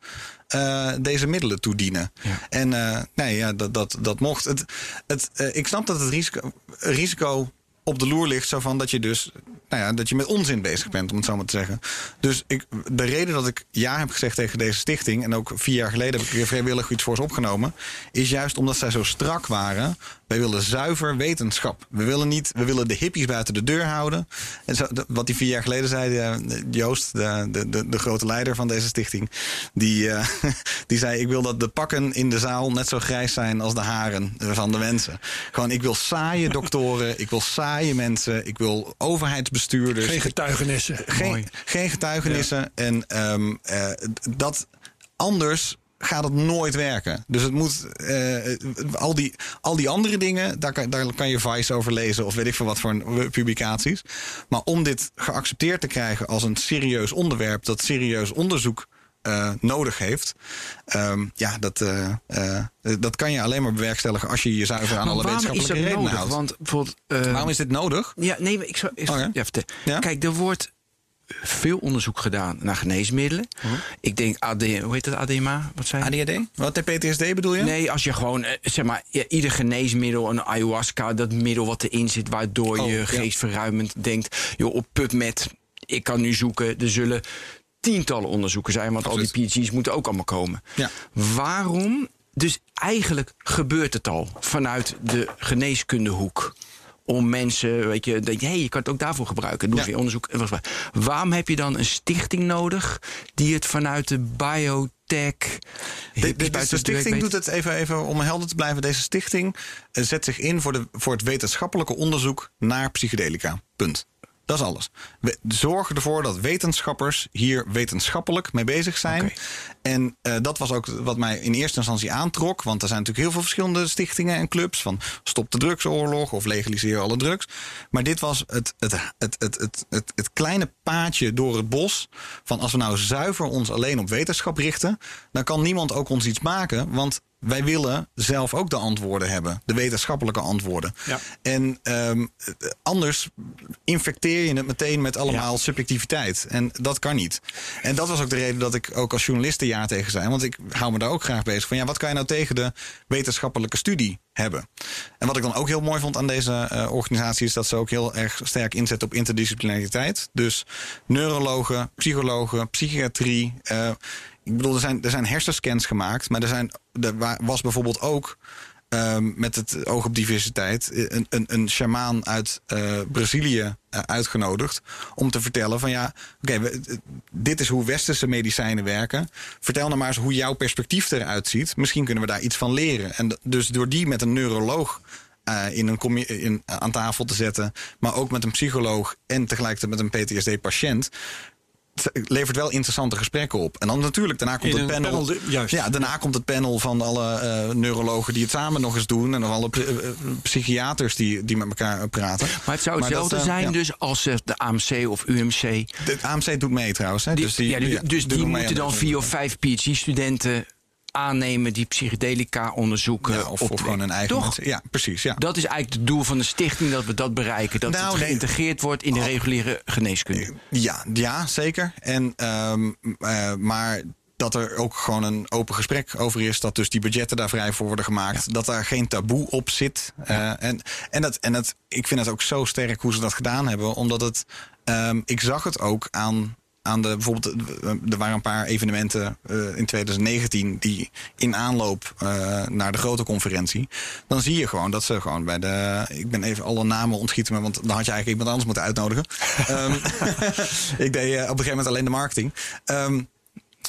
eh, deze middelen toedienen? Ja. En eh, nee, ja, dat, dat, dat mocht. Het, het, eh, ik snap dat het risico, risico op de loer ligt, zo van dat je dus nou ja, dat je met onzin bezig bent, om het zo maar te zeggen. Dus ik, de reden dat ik ja heb gezegd tegen deze stichting, en ook vier jaar geleden heb ik weer vrijwillig iets voor ze opgenomen, is juist omdat zij zo strak waren. Wij willen zuiver wetenschap. We willen niet, we willen de hippies buiten de deur houden. En zo, wat die vier jaar geleden zei, eh, Joost, de, de, de, de grote leider van deze stichting, die, eh, <laughs> die zei: Ik wil dat de pakken in de zaal net zo grijs zijn als de haren van de mensen. Gewoon, ik wil saaie <laughs> doktoren, ik wil saaie mensen, ik wil overheidsbestuurders. Geen getuigenissen. geen, geen getuigenissen. En ehm, eh, dat anders gaat het nooit werken. Dus het moet. eh, al, die, al die andere dingen, daar kan, daar kan je Vice over lezen of weet ik veel wat voor een- publicaties. Maar om dit geaccepteerd te krijgen als een serieus onderwerp dat serieus onderzoek. eh, nodig heeft. ehm, ja, dat, eh, eh, dat kan je alleen maar bewerkstelligen als je je zuiver aan Maar alle wetenschappelijke redenen nodig? houdt. Want bijvoorbeeld... eh, Waarom is dit nodig? Ja, nee, ik zou... Ja, vertel. Ja? Kijk, er wordt veel onderzoek gedaan naar geneesmiddelen. Ik denk AD, hoe heet dat, ADMA? Wat zei je? ADHD? Wat de PTSD bedoel je? Nee, als je gewoon, eh, zeg maar, ja, ieder geneesmiddel, een ayahuasca, dat middel wat erin zit, waardoor Oh, je ja. geestverruimend denkt, joh, op PubMed, ik kan nu zoeken, er zullen tientallen onderzoeken zijn, want al die PhD's moeten ook allemaal komen. Ja. Waarom? Dus eigenlijk gebeurt het al vanuit de geneeskundehoek. Om mensen, weet je, denk je, hey, je kan het ook daarvoor gebruiken. Doe Ja. weer onderzoek. Waarom heb je dan een stichting nodig die het vanuit de biotech. De, de, de, stichting doet het even, even om helder te blijven. Deze stichting eh, zet zich in voor, de, voor het wetenschappelijke onderzoek naar psychedelica. Punt. Dat is alles. We zorgen ervoor dat wetenschappers hier wetenschappelijk mee bezig zijn. En eh, dat was ook wat mij in eerste instantie aantrok. Want er zijn natuurlijk heel veel verschillende stichtingen en clubs. Van stop de drugsoorlog of legaliseer alle drugs. Maar dit was het, het, het, het, het, het, het kleine paadje door het bos. Van als we nou zuiver ons alleen op wetenschap richten. Dan kan niemand ook ons iets maken. Want wij willen zelf ook de antwoorden hebben. De wetenschappelijke antwoorden. Ja. En ehm, anders infecteer je het meteen met allemaal subjectiviteit. En dat kan niet. En dat was ook de reden dat ik ook als journalist er ja tegen zei. Want ik hou me daar ook graag bezig van. Ja, wat kan je nou tegen de wetenschappelijke studie hebben? En wat ik dan ook heel mooi vond aan deze eh, organisatie... is dat ze ook heel erg sterk inzetten op interdisciplinariteit. Dus neurologen, psychologen, psychiatrie... eh, ik bedoel, er zijn, er zijn hersenscans gemaakt, maar er, zijn, er wa- was bijvoorbeeld ook ehm, met het oog op diversiteit een, een, een shamaan uit eh, Brazilië eh, uitgenodigd om te vertellen van ja, oké, eh, dit is hoe westerse medicijnen werken. Vertel nou maar eens hoe jouw perspectief eruit ziet. Misschien kunnen we daar iets van leren. En dus door die met een neuroloog eh, in een in, aan tafel te zetten, maar ook met een psycholoog en tegelijkertijd met een PTSD-patiënt levert wel interessante gesprekken op. En dan natuurlijk, daarna komt het panel. panel, de- juist. Ja, daarna komt het panel van alle eh, neurologen die het samen nog eens doen. En nog alle psy- eh, psychiaters die, die met elkaar eh, praten. Maar het zou dat, hetzelfde eh, zijn ja. dus als eh, de AMC of UMC. De AMC doet mee trouwens. Hè? Die, dus die, ja, die, dus die mee moeten dan vier of vijf PhD-studenten aannemen die psychedelica onderzoeken. Ja, of, op gewoon een eigen Toch? mensen. Ja, precies. Ja. Dat is eigenlijk het doel van de stichting, dat we dat bereiken. Dat Nou, het nee. geïntegreerd wordt in de reguliere geneeskunde. Ja, ja zeker. En, ehm, eh, maar dat er ook gewoon een open gesprek over is. Dat dus die budgetten daar vrij voor worden gemaakt. Dat daar geen taboe op zit. Eh, en en, dat, en dat, ik vind het ook zo sterk hoe ze dat gedaan hebben. Omdat het. ehm, ik zag het ook aan. Aan de, bijvoorbeeld, eh, er waren een paar evenementen eh, in 2019 die in aanloop eh, naar de grote conferentie. Dan zie je gewoon dat ze gewoon bij de. Ik ben even alle namen ontschieten want dan had je eigenlijk iemand anders moeten uitnodigen. <laughs> Ehm, <laughs> ik deed op een gegeven moment alleen de marketing. Ehm,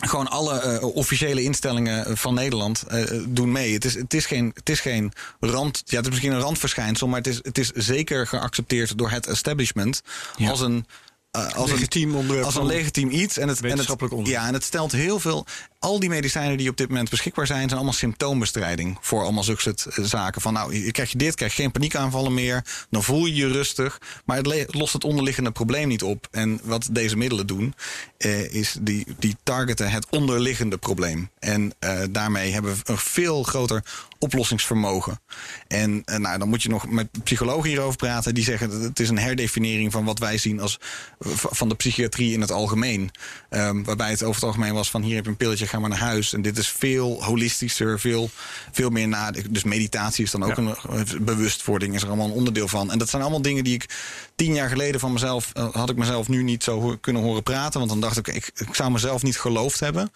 gewoon alle officiële instellingen van Nederland doen mee. Het is, het, is geen, het is geen rand. Ja, het is misschien een randverschijnsel, maar het is, het is zeker geaccepteerd door het establishment Ja. als een als een, Legitiem als een legitiem iets. En het, en het, wetenschappelijk ja, en het stelt heel veel. Al die medicijnen die op dit moment beschikbaar zijn, zijn allemaal symptoombestrijding voor allemaal zulke soort eh, zaken. Van nou, je krijg je dit, krijg je geen paniekaanvallen meer. Dan voel je je rustig. Maar het lost het onderliggende probleem niet op. En wat deze middelen doen, eh, is die, die targeten het onderliggende probleem. En eh, daarmee hebben we een veel groter oplossingsvermogen. En eh, nou, dan moet je nog met psychologen hierover praten. Die zeggen dat het is een herdefiniëring van wat wij zien als v- van de psychiatrie in het algemeen. Ehm, waarbij het over het algemeen was van hier heb je een pilletje, ga maar naar huis. En dit is veel holistischer, veel, veel meer na. Dus meditatie is dan ook een eh, bewustwording, is er allemaal een onderdeel van. En dat zijn allemaal dingen die ik tien jaar geleden van mezelf, eh, had ik mezelf nu niet zo ho- kunnen horen praten. Want dan dacht ik, ik, ik zou mezelf niet geloofd hebben.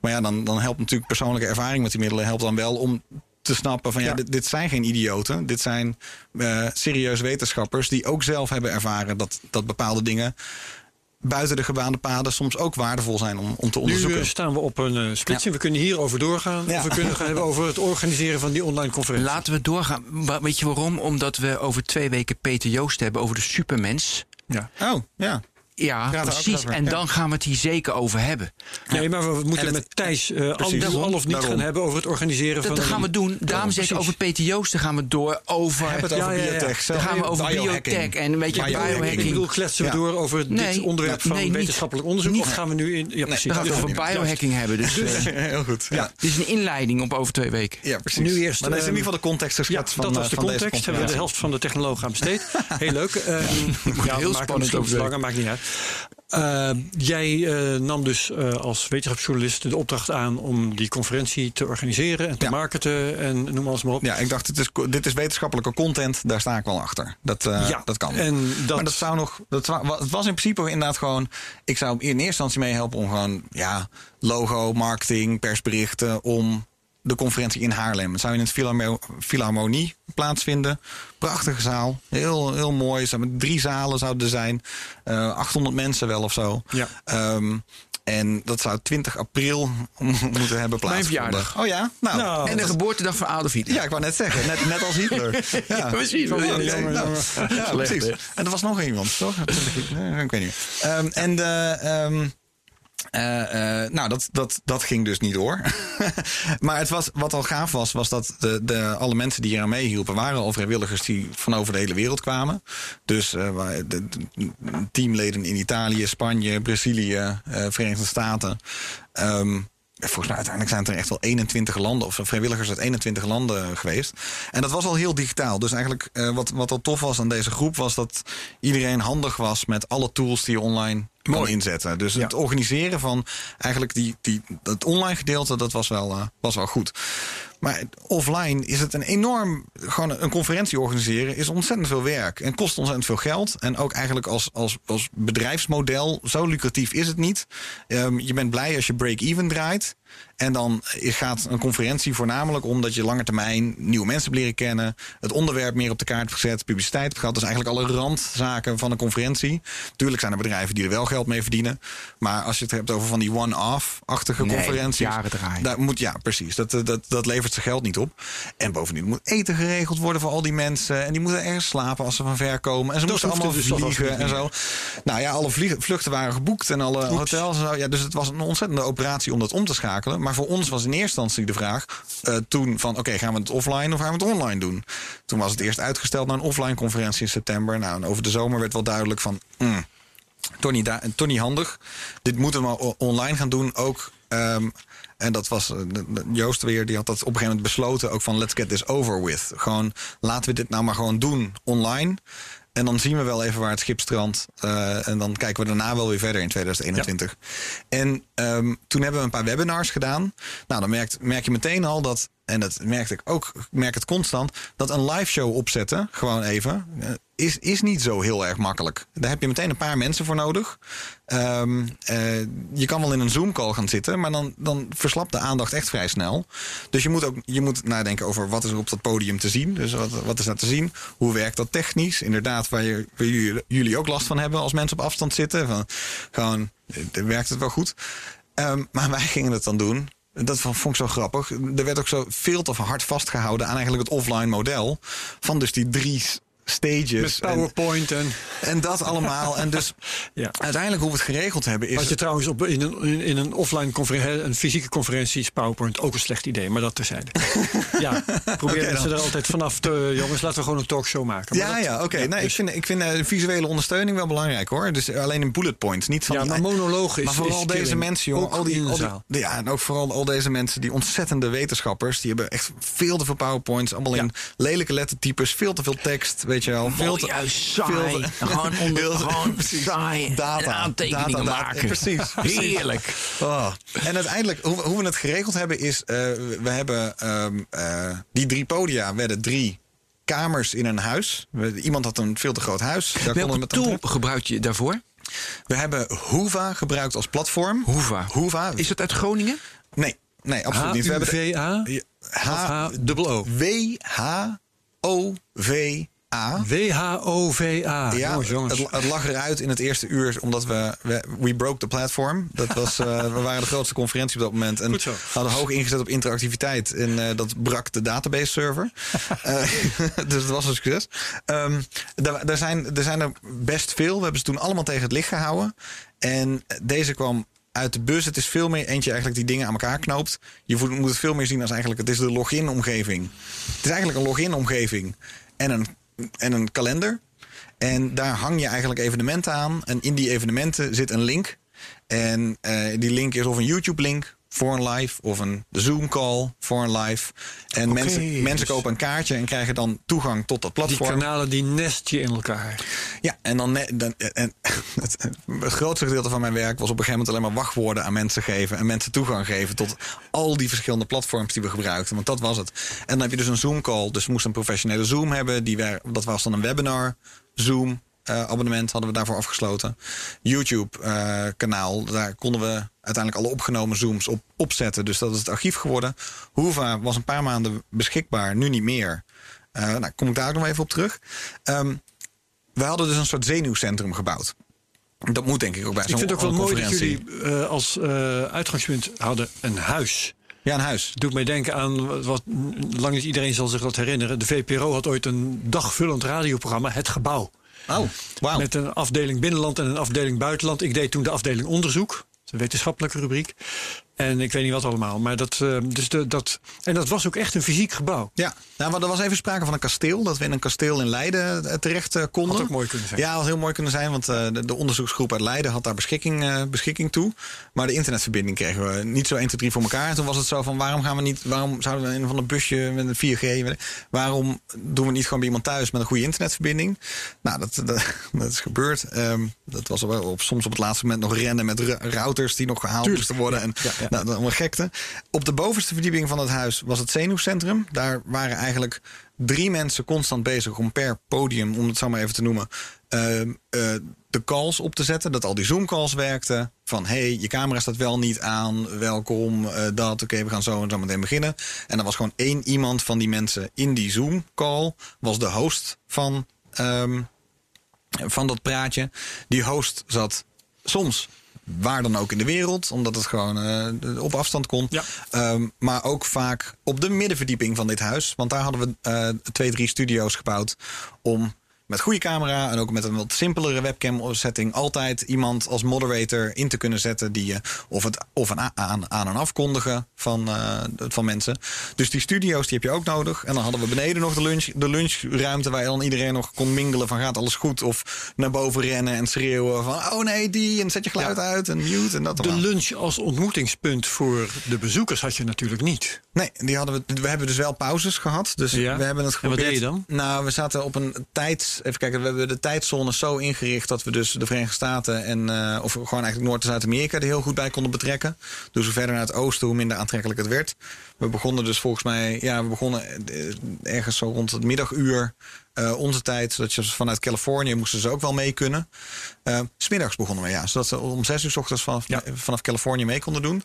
Maar ja, dan, dan helpt natuurlijk persoonlijke ervaring met die middelen helpt dan wel om te snappen van ja, Ja. Dit, dit zijn geen idioten. Dit zijn eh serieuze wetenschappers die ook zelf hebben ervaren dat, dat bepaalde dingen buiten de gebaande paden soms ook waardevol zijn om, om te Nu onderzoeken. eh, staan we op een eh, splitsing. We kunnen hierover doorgaan. Ja. Of we kunnen gaan hebben over het organiseren van die online conferentie. Laten we doorgaan. Weet je waarom? Omdat we over twee weken Peter Joost hebben over de supermens. Ja. Oh, ja. Ja, precies. En ja. dan gaan we het hier zeker over hebben. Nee, maar we moeten En het- met Thijs eh, al, Precies. al of niet Daarom. gaan hebben over het organiseren Dat, van dat gaan we doen. Daarom zeg ik over Peter Joosten gaan we door. Over, Heb het over ja, ja. biotech. dan gaan we over Biohacking. biotech en een beetje Biohacking. biohacking. Ik bedoel, kletsen we Ja. door over dit onderwerp van wetenschappelijk onderzoek? Niet. Of gaan we nu in... Ja, precies. Dan gaan we het over biohacking hebben. Dus eh, <laughs> Heel goed. Ja, dit is een inleiding op over twee weken. ja precies. Nu eerst, maar dat is in ehm, ieder geval de context geschetst van dat was eh, de context. Hebben we de helft van de technologen aan besteed. <laughs> Heel leuk. Ehm, <laughs> ja, heel we spannend langer, maakt niet uit. Eh, jij eh, nam dus eh, als wetenschapsjournalist de opdracht aan om die conferentie te organiseren en te Ja. marketen en noem alles maar op. Ja, ik dacht, het is, dit is wetenschappelijke content, daar sta ik wel achter. Dat, Ja, dat kan. en dat- Maar dat zou nog. Dat, het was in principe inderdaad gewoon. Ik zou in eerste instantie meehelpen om gewoon. Ja, logo, marketing, persberichten. Om de conferentie in Haarlem. Het zou in het Philharmo- Philharmonie plaatsvinden. Prachtige zaal. Heel, heel mooi. Drie zalen zouden er zijn. Eh 800 mensen wel of zo. Ja. Ehm, en dat zou 20 april <laughs> moeten hebben plaatsgevonden. verjaardag. Oh ja? Nou, Nou, En de geboortedag van Adolf Hitler. ja, ik wou net zeggen, net, net als Hitler. <laughs> Ja, precies. Ja, Ja, ja, jongen, nou, jongen. ja, precies. En er was nog iemand, toch? <laughs> Eh, Ik weet niet. Ehm, en de. ehm, eh, eh, nou, dat, dat, dat ging dus niet door. <laughs> maar het was, wat al gaaf was, was dat de, de, alle mensen die hier aan meehielpen... waren al vrijwilligers die van over de hele wereld kwamen. Dus eh, teamleden in Italië, Spanje, Brazilië, Verenigde Staten... Ehm, Volgens mij uiteindelijk zijn het er echt wel 21 landen of vrijwilligers uit 21 landen geweest. En dat was al heel digitaal. Dus eigenlijk eh, wat, wat al tof was aan deze groep was dat iedereen handig was met alle tools die je online kan Mooi. inzetten. Dus Ja. het organiseren van eigenlijk die, die, het online gedeelte, dat was wel, eh, was wel goed. Maar offline is het een enorm. Gewoon een conferentie organiseren is ontzettend veel werk. En kost ontzettend veel geld. En ook eigenlijk als, als, als bedrijfsmodel, zo lucratief is het niet. Ehm, je bent blij als je break-even draait. En dan gaat een conferentie voornamelijk om dat je lange termijn nieuwe mensen hebt leren kennen. Het onderwerp meer op de kaart gezet, publiciteit hebt gehad. Dus eigenlijk alle randzaken van een conferentie. Tuurlijk zijn er bedrijven die er wel geld mee verdienen. Maar als je het hebt over van die one-off-achtige Nee, conferenties. jaren draaien. Daar moet, ja, precies. Dat, dat, dat levert zijn geld niet op. En bovendien moet eten geregeld worden voor al die mensen. En die moeten ergens slapen als ze van ver komen. En ze moeten allemaal dus vliegen en zo. Nou ja, alle vluchten waren geboekt en alle hotels en zo. Ja, dus het was een ontzettende operatie om dat om te schakelen. Maar voor ons was in eerste instantie de vraag eh, toen van... oké, gaan we het offline of gaan we het online doen? Toen was het eerst uitgesteld naar een offline conferentie in september. Nou, en over de zomer werd wel duidelijk van... mm, toch niet handig. Dit moeten we online gaan doen. Ook, ehm, en dat was eh, Joost weer, die had dat op een gegeven moment besloten. Ook van let's get this over with. Gewoon laten we dit nou maar gewoon doen online. En dan zien we wel even waar het schip strandt. Eh, en dan kijken we daarna wel weer verder in 2021. En ehm, toen hebben we een paar webinars gedaan. Nou, dan merkt, merk je meteen al dat, en dat merkte ik ook, merk het constant, dat een live show opzetten, gewoon even, eh, is, is niet zo heel erg makkelijk. Daar heb je meteen een paar mensen voor nodig. Ehm, eh, je kan wel in een Zoom-call gaan zitten, maar dan, dan verslapt de aandacht echt vrij snel. Dus je moet ook je moet nadenken over wat is er op dat podium te zien. Dus wat, wat is daar te zien? Hoe werkt dat technisch? Inderdaad, waar, je, waar jullie, jullie ook last van hebben als mensen op afstand zitten. Van, gewoon, eh, werkt het wel goed? Ehm, maar <laughs> wij gingen het dan doen. Dat vond ik zo grappig. Er werd ook zo veel te hard vastgehouden aan eigenlijk het offline model. Van dus die drie stages. Met en, PowerPoint en... en dat allemaal. En dus <laughs> Ja. uiteindelijk hoe we het geregeld hebben is... Wat je trouwens op, in, een, in, een offline conferentie, een fysieke conferentie is PowerPoint ook een slecht idee, maar dat terzijde. <laughs> ja, probeer Oké, mensen er altijd vanaf te, jongens, laten we gewoon een talkshow maken. Maar Ja, dat- ja, oké. Nee, ik dus- vind, ik vind eh, visuele ondersteuning wel belangrijk hoor. Dus alleen in bullet points. Niet van ja, die- maar <laughs> monoloog is Maar vooral is deze killing. mensen, jongen. Al die, al die- ja, en ook vooral al deze mensen, die ontzettende wetenschappers. Die hebben echt veel te veel PowerPoints. Allemaal in lelijke lettertypes. Veel te veel tekst, weet je wel. Veel te, juist veel saai. <laughs> te- Gewoon onder, heel- gewoon <laughs> precies. saai. Data. En aantekeningen Data, data. maken. Precies, <laughs> precies. Heerlijk. Oh. En uiteindelijk, hoe, hoe we het geregeld hebben, is: eh, we hebben ehm, eh, die drie podia werden drie kamers in een huis. We- iemand had een veel te groot huis. Daar Welke met tool gebruik je daarvoor? We hebben Hoova gebruikt als platform. Hoeva. Hoova. Is het uit Groningen? Nee, nee, absoluut niet. We hebben H-U-V-A? H, H-dubbel-O? W-H-O-V-A. Ja, jongens, jongens. Het, het lag eruit in het eerste uur, omdat we, we, we broke the platform. Dat was, eh, <laughs> we waren de grootste conferentie op dat moment. En zo. hadden hoog ingezet op interactiviteit. En eh, dat brak de database server. <laughs> Eh, <laughs> dus dat was een succes. Ehm, daar, daar, zijn, er zijn er best veel. We hebben ze toen allemaal tegen het licht gehouden. En deze kwam uit de bus. Het is veel meer eentje eigenlijk die dingen aan elkaar knoopt. Je moet het veel meer zien als eigenlijk... Het is de login-omgeving. Het is eigenlijk een login-omgeving. En een, en een kalender. En daar hang je eigenlijk evenementen aan. En in die evenementen zit een link. En eh, die link is of een YouTube-link voor een live of een Zoom-call voor een live. En mensen, mensen dus- kopen een kaartje en krijgen dan toegang tot dat Die platform. kanalen die nest je in elkaar. Ja, en dan, dan en <laughs> het, het grootste gedeelte van mijn werk was op een gegeven moment alleen maar wachtwoorden aan mensen geven en mensen toegang geven tot al die verschillende platforms die we gebruikten. Want dat was het. En dan heb je dus een Zoom call. Dus we moesten een professionele Zoom hebben. Die wer- dat was dan een webinar Zoom. Eh, abonnement hadden we daarvoor afgesloten. YouTube eh, kanaal, daar konden we uiteindelijk alle opgenomen Zooms op opzetten. Dus dat is het archief geworden. Hoeva was een paar maanden beschikbaar, nu niet meer. Eh nou, kom ik daar ook nog even op terug. Ehm, we hadden dus een soort zenuwcentrum gebouwd. Dat moet denk ik ook bij Ik zo'n vind het ook wel mooi dat jullie als uitgangspunt hadden een huis. Ja, een huis. doet mij denken aan wat- wat lang niet iedereen zal zich dat herinneren. De VPRO had ooit een dagvullend radioprogramma, Het Gebouw. Oh. Met een afdeling binnenland en een afdeling buitenland. Ik deed toen de afdeling onderzoek. Een wetenschappelijke rubriek. En ik weet niet wat allemaal. Maar dat, eh, dus de, dat, en dat was ook echt een fysiek gebouw. Ja, nou, maar er was even sprake van een kasteel. Dat we in een kasteel in Leiden eh, terecht eh, konden. Had ook mooi kunnen zijn. Ja, had heel mooi kunnen zijn. Want de, de onderzoeksgroep uit Leiden had daar beschikking, beschikking toe. Maar de internetverbinding kregen we niet zo 1, 2, 3 voor elkaar. En toen was het zo van waarom gaan we niet... Waarom zouden we in een van een busje met een 4G... Waarom doen we niet gewoon bij iemand thuis met een goede internetverbinding? Nou, dat, <laughs> dat, dat is gebeurd. Ehm, dat was wel op, soms op het laatste moment nog rennen met routers die nog gehaald moesten worden. En Ja, ja. Nou, allemaal gekte. Op de bovenste verdieping van het huis was het zenuwcentrum. Daar waren eigenlijk drie mensen constant bezig om per podium, om het zo maar even te noemen, ehm, eh, de calls op te zetten. Dat al die Zoom-calls werkten. Van hey, je camera staat wel niet aan. Welkom, eh, dat. Oké, we gaan zo en zo meteen beginnen. En er was gewoon één iemand van die mensen in die Zoom-call. Was de host van, ehm, van dat praatje. Die host zat soms waar dan ook in de wereld, omdat het gewoon eh, op afstand kon. Ja. Ehm, maar ook vaak op de middenverdieping van dit huis. Want daar hadden we eh, twee, drie studio's gebouwd om met goede camera en ook met een wat simpelere webcam setting altijd iemand als moderator in te kunnen zetten die je of het of een aan, aan en afkondigen van, eh, van mensen. Dus die studio's die heb je ook nodig. En dan hadden we beneden nog de, lunch, de lunchruimte waar dan iedereen nog kon mingelen van gaat alles goed of naar boven rennen en schreeuwen van oh nee die en zet je geluid uit en mute en dat De allemaal. lunch als ontmoetingspunt voor de bezoekers had je natuurlijk niet. Nee, die hadden we, we hebben dus wel pauzes gehad. Dus Ja? we hebben het En wat geprobeerd. deed je dan? Nou, we zaten op een tijd. Even kijken, we hebben de tijdzones zo ingericht dat we dus de Verenigde Staten en eh, of gewoon eigenlijk Noord- en Zuid-Amerika er heel goed bij konden betrekken. Dus hoe verder naar het oosten, hoe minder aantrekkelijk het werd. We begonnen dus volgens mij, ja, we begonnen eh, ergens zo rond het middaguur. Eh, onze tijd, zodat je vanuit Californië moesten ze ook wel mee kunnen. Eh, 's Smiddags begonnen we, ja. Zodat ze om zes uur 's ochtends vanaf, vanaf Californië mee konden doen.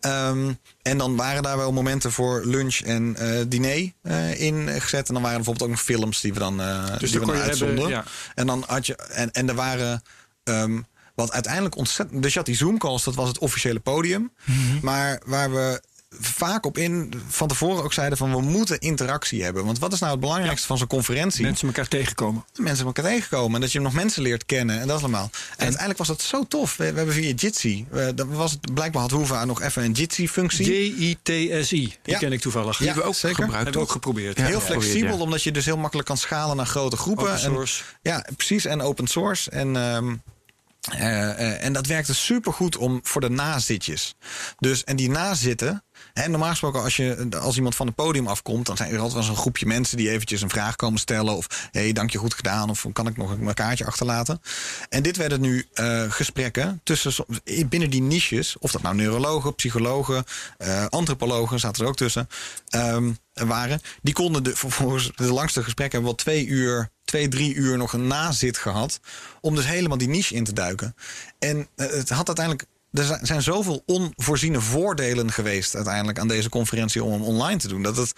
Ehm, en dan waren daar wel momenten voor lunch en eh, diner eh ingezet. En dan waren er bijvoorbeeld ook nog films die we dan, eh die we dan uitzonden. hebben, ja. En dan had je. En, en er waren. ehm, wat uiteindelijk ontzettend. Dus je had die Zoom-calls, dat was het officiële podium. Mhm. Maar waar we vaak op in, van tevoren ook zeiden van we moeten interactie hebben. Want wat is nou het belangrijkste van zo'n conferentie? Mensen elkaar tegenkomen. mensen elkaar tegenkomen. En dat je nog mensen leert kennen en dat allemaal. En, uiteindelijk was dat zo tof. We, we hebben via Jitsi. eh, dat was het, blijkbaar had Hoeva nog even een Jitsi-functie. J-I-T-S-I. Die Ja. ken ik toevallig. Ja, hebben we ook zeker. gebruikt. hebben we ook geprobeerd. Ja. Heel flexibel, ja. omdat je dus heel makkelijk kan schalen naar grote groepen. Open source. En, ja, precies. En open source. En, ehm, eh, eh, en dat werkte supergoed om voor de nazitjes. Dus, en die nazitten. Hè, normaal gesproken, als, je, als iemand van het podium afkomt, dan zijn er altijd wel eens een groepje mensen die eventjes een vraag komen stellen. Of hé, hey, dank je goed gedaan. Of kan ik nog een kaartje achterlaten? En dit werden nu eh, gesprekken tussen binnen die niches. Of dat nou neurologen, psychologen, eh, antropologen zaten er ook tussen. ehm, waren. Die konden de, volgens de langste gesprekken hebben we wel twee uur, twee, drie uur nog een nazit gehad. Om dus helemaal die niche in te duiken. En eh, het had uiteindelijk. Er zijn- zoveel onvoorziene voordelen geweest uiteindelijk aan deze conferentie om hem online te doen. Dat het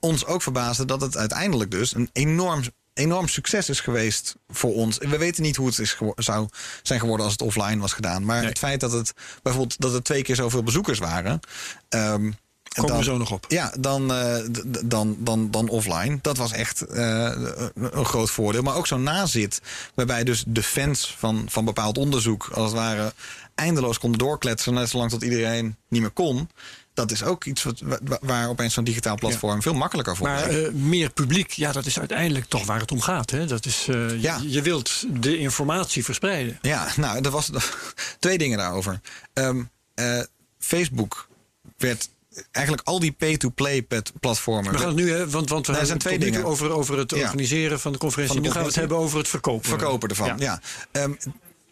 ons ook verbaasde dat het uiteindelijk dus een enorm, enorm succes is geweest voor ons. We weten niet hoe het is zou zijn geworden als het offline was gedaan. Maar Nee. het feit dat het bijvoorbeeld dat er twee keer zoveel bezoekers waren. ehm, Komen dan- we zo nog op. ja, dan, eh, dan, dan, dan offline. Dat was echt eh, een groot voordeel. Maar ook zo'n nazit, waarbij dus de fans van, van bepaald onderzoek, als het ware, eindeloos konden doorkletsen, net zolang tot iedereen niet meer kon. Dat is ook iets wat, wa- waar opeens zo'n digitaal platform veel makkelijker voor Maar eh, meer publiek, ja, dat is uiteindelijk toch waar het om gaat. Hè? Dat is, eh, je- Ja. je, wilt de informatie verspreiden. Ja, nou, er was <laughs> twee dingen daarover. Ehm, eh, Facebook werd eigenlijk al die pay-to-play platformen. We gaan het nu, hè, want, want we hebben zijn twee dingen. over, over het Ja. organiseren van de conferentie. Van de nu gaan we het hebben over het verkopen. verkopen ervan. Ja. Ehm,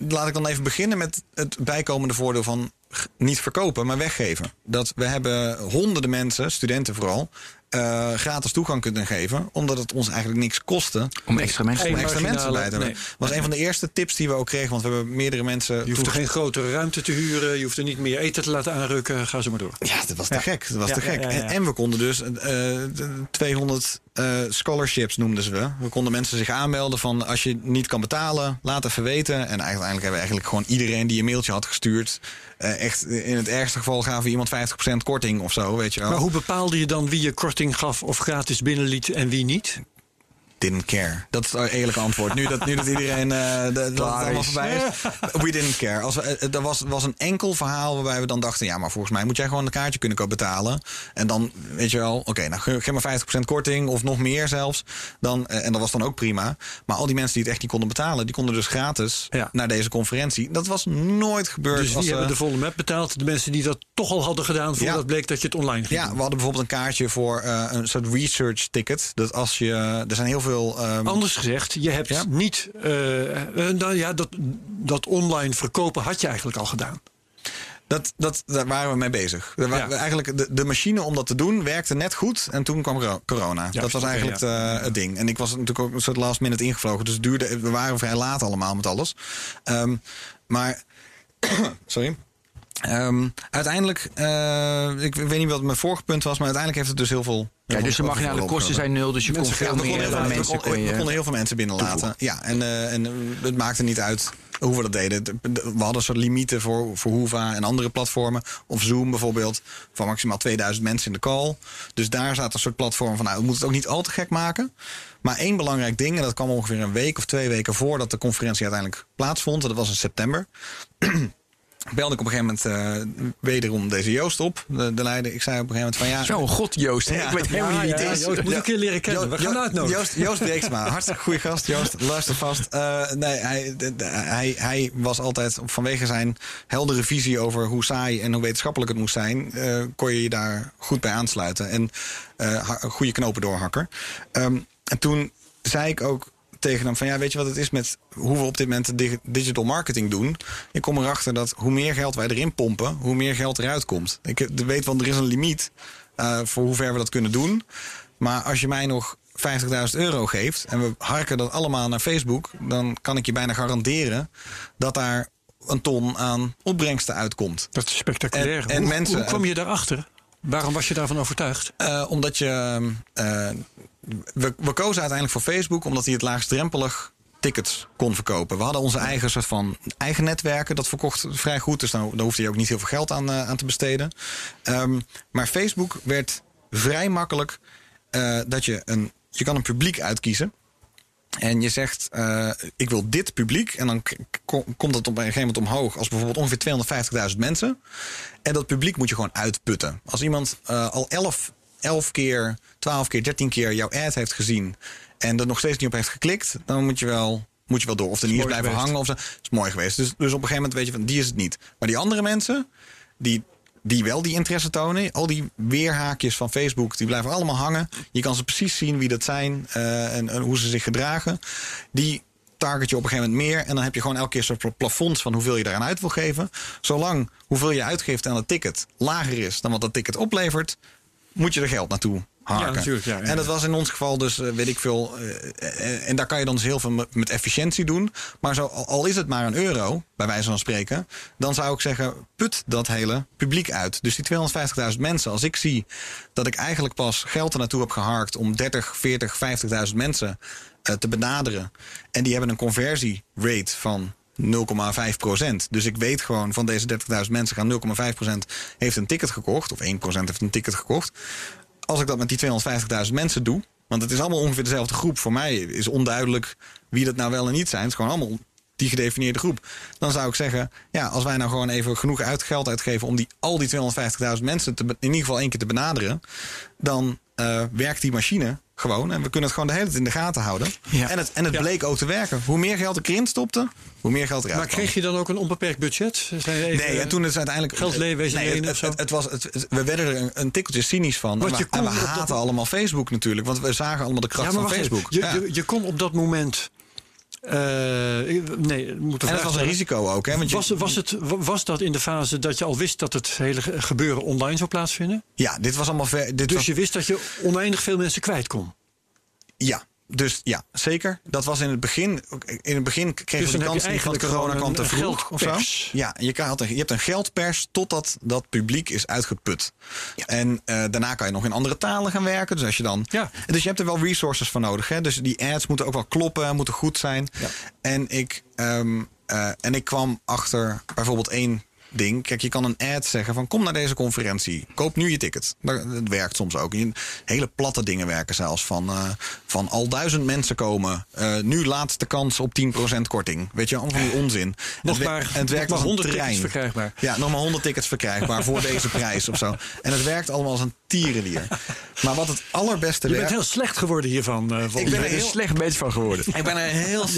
laat ik dan even beginnen met het bijkomende voordeel van niet verkopen, maar weggeven. Dat we hebben honderden mensen, studenten vooral, eh, gratis toegang kunnen geven, omdat het ons eigenlijk niks kostte. Om extra mensen Om extra mensen bij te hebben. nee. was een van de eerste tips die we ook kregen, want we hebben meerdere mensen. Je hoeft er geen grotere ruimte te huren. Je hoeft er niet meer eten te laten aanrukken. Ga zo maar door. Ja, dat was te Ja. gek. Dat was Ja, te ja, gek. ja, ja. En, en we konden dus eh, de 200 eh, scholarships noemden ze we. We konden mensen zich aanmelden van als je niet kan betalen, laat even weten. En uiteindelijk hebben we eigenlijk gewoon iedereen die een mailtje had gestuurd. eh, echt in het ergste geval gaven we iemand 50% korting of zo, weet je wel. Maar hoe bepaalde je dan wie je korting gaf of gratis binnenliet en wie niet? Didn't care. Dat is het eerlijke antwoord. Nu dat, nu dat iedereen eh, de- dat allemaal is. voorbij is. We didn't care. Als we, eh, er was, was een enkel verhaal waarbij we dan dachten... ja, maar volgens mij moet jij gewoon een kaartje kunnen betalen. En dan, weet je wel, oké, nou ge- geef maar 50% korting... of nog meer zelfs. Dan, eh, en dat was dan ook prima. Maar al die mensen die het echt niet konden betalen... die konden dus gratis Ja. naar deze conferentie. Dat was nooit gebeurd. Dus die eh, hebben de volle map betaald. De mensen die dat toch al hadden gedaan voordat Ja. bleek dat je het online ging Ja, we hadden bijvoorbeeld een kaartje voor eh, een soort research ticket. Dat als je... Er zijn heel veel... ehm, Anders gezegd, je hebt Ja. niet. eh, nou ja, dat, dat online verkopen had je eigenlijk al gedaan. Dat, dat, daar waren we mee bezig. Wa- Ja. we Eigenlijk de, de machine om dat te doen werkte net goed. En toen kwam coro- corona. dat was eigenlijk ja. eh, het ding. En ik was natuurlijk ook een soort last minute ingevlogen. Dus het duurde, we waren vrij laat allemaal met alles. Ehm, maar, <coughs> sorry. Ehm, uiteindelijk, eh, ik weet niet wat mijn vorige punt was, maar uiteindelijk heeft het dus heel veel. Ja, dus de marginale kosten zijn nul, dus je kon veel meer heel eh, veel- mensen we kon we je... konden heel veel mensen binnenlaten. Ja, en, eh, en eh, het maakte niet uit hoe we dat deden. De- de- We hadden een soort limieten voor, voor Hoeva en andere platformen. Of Zoom bijvoorbeeld, van maximaal 2000 mensen in de call. Dus daar zaten een soort platform van, nou, we moeten het ook niet al te gek maken. Maar één belangrijk ding, en dat kwam ongeveer een week of twee weken voordat de conferentie uiteindelijk plaatsvond. En dat was in september. <clears throat> Belde ik op een gegeven moment eh, wederom deze Joost op, de, de leider. Ik zei op een gegeven moment van ja. Zo, god Joost. Ja. Ik weet helemaal Ja, niet wie ja, het is. Joost moet ik een keer leren kennen. We gaan uitnodigen. Joost, Joost hartstikke goede gast. Joost, luister vast. Eh, nee, hij, hij, hij was altijd vanwege zijn heldere visie over hoe saai en hoe wetenschappelijk het moest zijn, eh, kon je je daar goed bij aansluiten. En goede knopen doorhakker. Ehm, en toen zei ik ook tegen hem van ja, weet je wat het is met hoe we op dit moment dig- digital marketing doen? Ik kom erachter dat hoe meer geld wij erin pompen, hoe meer geld eruit komt. Ik weet, want er is een limiet eh, voor hoe ver we dat kunnen doen. Maar als je mij nog 50.000 euro geeft en we harken dat allemaal naar Facebook, dan kan ik je bijna garanderen dat daar een ton aan opbrengsten uitkomt. Dat is spectaculair. En- en hoe, mensen- hoe kwam je daarachter? Waarom was je daarvan overtuigd? Eh, omdat je. eh, we, kozen uiteindelijk voor Facebook omdat die het laagstdrempelig tickets kon verkopen. We hadden onze eigen soort van eigen netwerken. Dat verkocht vrij goed. Dus dan, daar hoefde je ook niet heel veel geld aan, eh, aan te besteden. Ehm, maar Facebook werd vrij makkelijk eh, dat je een. Je kan een publiek uitkiezen. En je zegt, eh, ik wil dit publiek. En dan komt dat op een gegeven moment omhoog. Als bijvoorbeeld ongeveer 250.000 mensen. En dat publiek moet je gewoon uitputten. Als iemand al 11, 11 keer, 12 keer, 13 keer jouw ad heeft gezien. En er nog steeds niet op heeft geklikt. Dan moet je wel, moet je wel door. Of er niet blijven geweest. hangen. Of zo. is mooi geweest. Dus, dus op een gegeven moment weet je van, die is het niet. Maar die andere mensen, die, die wel die interesse tonen. Al die weerhaakjes van Facebook, die blijven allemaal hangen. Je kan ze precies zien wie dat zijn eh, en, en hoe ze zich gedragen. Die target je op een gegeven moment meer. En dan heb je gewoon elke keer zo'n plafonds van hoeveel je daaraan uit wil geven. Zolang hoeveel je uitgeeft aan het ticket lager is dan wat dat ticket oplevert, moet je er geld naartoe harken. Ja, natuurlijk, ja, ja, En dat was in ons geval dus, eh, weet ik veel. eh, eh, en daar kan je dan dus heel veel met, efficiëntie doen. Maar zo, al is het maar een euro, bij wijze van spreken. Dan zou ik zeggen, put dat hele publiek uit. Dus die 250.000 mensen. Als ik zie dat ik eigenlijk pas geld er naartoe heb geharkt om 30, 40, 50.000 mensen te benaderen. En die hebben een conversierate van 0,5 procent. Dus ik weet gewoon van deze 30.000 mensen gaan 0,5 procent heeft een ticket gekocht. Of 1 procent heeft een ticket gekocht. Als ik dat met die 250.000 mensen doe. Want het is allemaal ongeveer dezelfde groep. Voor mij is onduidelijk wie dat nou wel en niet zijn. Het is gewoon allemaal die gedefinieerde groep. Dan zou ik zeggen, ja, als wij nou gewoon even genoeg uit geld uitgeven om die, al die 250.000 mensen te, in ieder geval één keer te benaderen, dan eh, werkt die machine gewoon. En we kunnen het gewoon de hele tijd in de gaten houden. Ja. En het, en het Ja. bleek ook te werken. Hoe meer geld ik erin stopte, hoe meer geld eruit Maar kreeg je dan ook een onbeperkt budget? Even, Nee, en toen is uiteindelijk. Geld nee, het, het, het was, we werden er een, een tikkeltje cynisch van. Want en we, en we dat- allemaal Facebook natuurlijk. Want we zagen allemaal de kracht Ja, maar van wacht. Facebook. Je, je, je kon op dat moment. Ik- nee, moet en dat was een risico ook. Hè? Want je- Was, was, het, was dat in de fase dat je al wist dat het hele ge- gebeuren online zou plaatsvinden? ja, dit was allemaal ver. Dit Dus was, je wist dat je oneindig veel mensen kwijt kon. Ja, dus ja, zeker. Dat was in het begin. In het begin kregen Dus we de kans je niet, want corona kwam te vroeg of zo. Ja, je, kan, je hebt een geldpers totdat dat publiek is uitgeput. En eh, daarna kan je nog in andere talen gaan werken. Dus als je dan. Ja. Dus je hebt er wel resources voor nodig. Hè? Dus die ads moeten ook wel kloppen, moeten goed zijn. En ik. ehm, eh, en ik kwam achter bijvoorbeeld één ding. Kijk, je kan een ad zeggen van kom naar deze conferentie. Koop nu je ticket. Dat, dat werkt soms ook. Je- Hele platte dingen werken zelfs. Van, eh, van al duizend mensen komen. eh, nu laatste kans op 10% korting. Weet je, allemaal van die onzin. Nog het, maar- en het nog werkt maar als een 100 tickets verkrijgbaar. Ja, nog maar 100 tickets verkrijgbaar voor deze prijs of zo. En het werkt allemaal als een tierenlier. Maar wat het allerbeste Je bent werkt... heel slecht geworden hiervan. eh, volgens ben er er heel- een slecht mens van geworden. Ik ben er heel <laughs>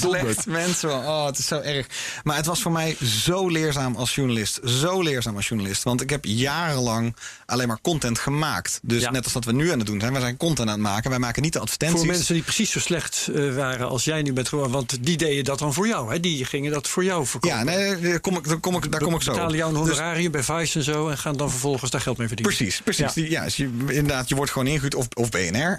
slecht mensen van. Oh, het is zo erg. Maar het was voor mij zo leerzaam als journalist. Zo leerzaam als journalist. Want ik heb jarenlang alleen maar content gemaakt. Dus Ja. net als dat we nu aan het doen zijn. Wij zijn content aan het maken. Wij maken niet de advertenties. Voor mensen die precies zo slecht eh, waren als jij nu bent geworden. Want die deden dat dan voor jou. Hè? Die gingen dat voor jou verkopen. Ja, nee, daar kom ik, daar kom ik, daar kom ik zo. betalen jou een Dus- honorarium bij Vice en zo. En gaan dan vervolgens daar geld mee verdienen. Precies, precies. Ja. Die- Ja. dus je, inderdaad, je wordt gewoon ingehuurd. Of, of BNR.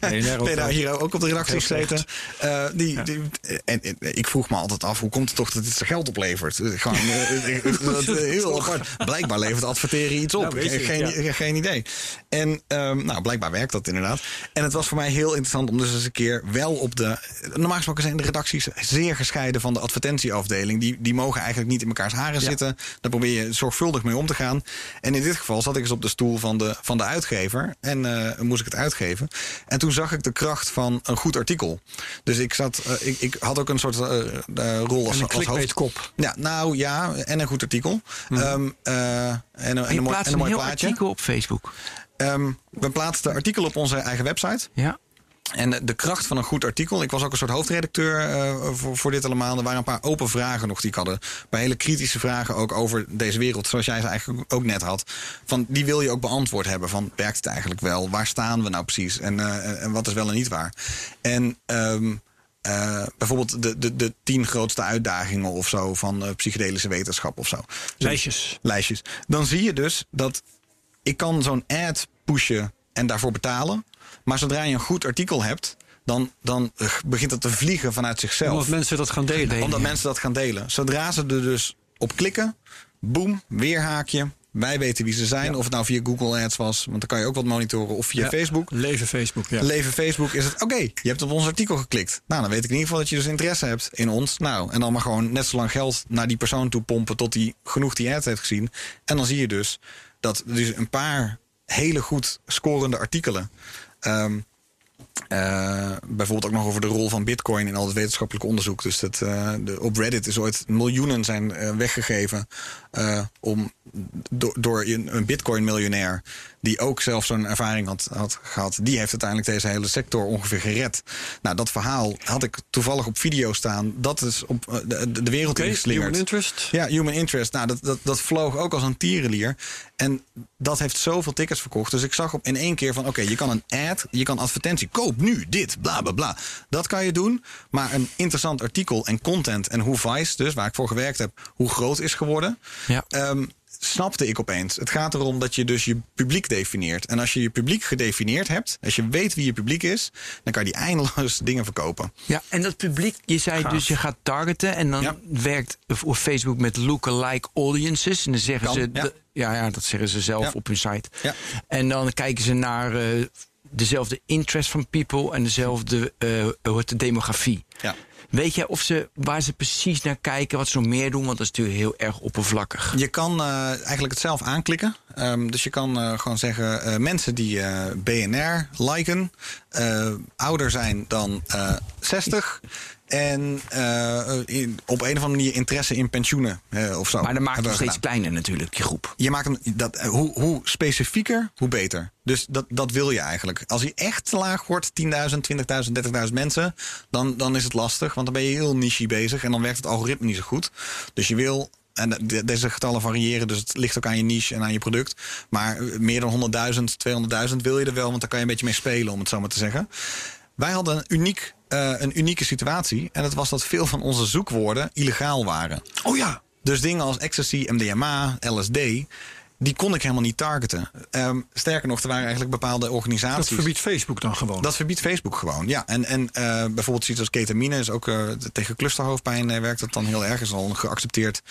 BNR <laughs> ook ben daar hier ook op de redactie gezeten. Eh, die, die, en, en ik vroeg me altijd af, hoe komt het toch dat dit geld oplevert? Eh, Gewoon, <laughs> eh, dat, heel apart. Blijkbaar levert adverteren iets op. Nou, je, geen, ja. geen idee. En ehm, nou, blijkbaar werkt dat inderdaad. En het was voor mij heel interessant om dus eens een keer wel op de... Normaal gesproken zijn de redacties zeer gescheiden van de advertentieafdeling. Die, die mogen eigenlijk niet in mekaars haren zitten. Daar probeer je zorgvuldig mee om te gaan. En in dit geval zat ik eens op de stoel van de, van de uitgever. En eh, moest ik het uitgeven. En toen zag ik de kracht van een goed artikel. Dus ik, zat, eh, ik, ik had ook een soort eh, eh, rol als, En een als hoofd. clickbaitkop. Ja, nou ja, en een goed artikel. Ehm, eh, en, een- en, een mooi, en een een mooi plaatje. artikel op Facebook. Ehm, we plaatsten artikel op onze eigen website. Ja. En de- de kracht van een goed artikel. Ik was ook een soort hoofdredacteur eh, voor, voor dit allemaal. Er waren een paar open vragen nog die ik hadden. Bij hele kritische vragen ook over deze wereld. Zoals jij ze eigenlijk ook net had. Van, die wil je ook beantwoord hebben. Van werkt het eigenlijk wel? Waar staan we nou precies? En, eh, en wat is wel en niet waar? En ehm, eh, bijvoorbeeld de, de, de tien grootste uitdagingen of zo van eh, psychedelische wetenschap of zo. Lijstjes. lijstjes. Dan zie je dus dat ik kan zo'n ad pushen en daarvoor betalen. Maar zodra je een goed artikel hebt, dan, dan eh, begint het te vliegen vanuit zichzelf. Omdat mensen dat gaan delen. Omdat ja. mensen dat gaan delen. Zodra ze er dus op klikken, boem, weerhaakje, Wij weten wie ze zijn. Of het nou via Google Ads was, want dan kan je ook wat monitoren. Of via Ja, Facebook. Leven Facebook, ja. Leven Facebook is het, oké, je hebt op ons artikel geklikt. Nou, dan weet ik in ieder geval dat je dus interesse hebt in ons. Nou, en dan maar gewoon net zo lang geld naar die persoon toe pompen tot hij genoeg die ad heeft gezien. En dan zie je dus dat dus een paar hele goed scorende artikelen. Ehm, eh, bijvoorbeeld ook nog over de rol van Bitcoin in al het wetenschappelijk onderzoek. Dus dat, eh, de, op Reddit is ooit miljoenen zijn eh, weggegeven om, door, door een, een Bitcoin-miljonair. Die ook zelf zo'n ervaring had, had gehad. Die heeft uiteindelijk deze hele sector ongeveer gered. Nou, dat verhaal had ik toevallig op video staan. Dat is op eh, de, de wereld ingeslingerd. human interest. Ja, human interest. Nou, dat, dat, dat vloog ook als een tierenlier. En dat heeft zoveel tickets verkocht. Dus ik zag op in één keer van... oké, je kan een ad, je kan advertentie... koop nu dit, bla, bla, bla. Dat kan je doen. Maar een interessant artikel en content... en hoe Vice, dus waar ik voor gewerkt heb... hoe groot is geworden... Ja. ehm, snapte ik opeens. Het gaat erom dat je dus je publiek definieert. En als je je publiek gedefinieerd hebt... als je weet wie je publiek is... dan kan je die eindeloos <laughs> dingen verkopen. Ja, en dat publiek, je zei Gaaf. dus je gaat targeten en dan Ja. werkt Facebook met lookalike audiences. En dan zeggen Kan, ze, ja. ja, ja, dat zeggen ze zelf Ja. op hun site. Ja. En dan kijken ze naar eh, dezelfde interest van people en dezelfde de demografie. Ja. Weet jij of ze, waar ze precies naar kijken, wat ze nog meer doen? Want dat is natuurlijk heel erg oppervlakkig. Je kan eh, eigenlijk het zelf aanklikken. Ehm, dus je kan eh, gewoon zeggen: eh, mensen die BNR liken, ouder zijn dan eh 60. En eh, in- op een of andere manier interesse in pensioenen eh, of zo. Maar dan maakt we steeds kleiner natuurlijk, je groep. Je maakt hem, dat, eh, hoe, hoe specifieker, hoe beter. Dus dat, dat wil je eigenlijk. Als hij echt te laag wordt, 10.000, 20.000, 30.000 mensen, dan, dan is het lastig. Want dan ben je heel niche bezig en dan werkt het algoritme niet zo goed. Dus je wil. En de- deze getallen variëren, dus het ligt ook aan je niche en aan je product. Maar meer dan 100.000, 200.000 wil je er wel, want daar kan je een beetje mee spelen, om het zo maar te zeggen. Wij hadden een, uniek, eh, een unieke situatie. En dat was dat veel van onze zoekwoorden illegaal waren. Oh ja. Dus dingen als ecstasy, MDMA, LSD, die kon ik helemaal niet targeten. Ehm, sterker nog, er waren eigenlijk bepaalde Dat organisaties. verbiedt Facebook dan gewoon. Dat verbiedt Facebook gewoon, ja. En, en eh, bijvoorbeeld iets als ketamine is ook eh, tegen clusterhoofdpijn werkt dat dan heel erg. Is al een geaccepteerd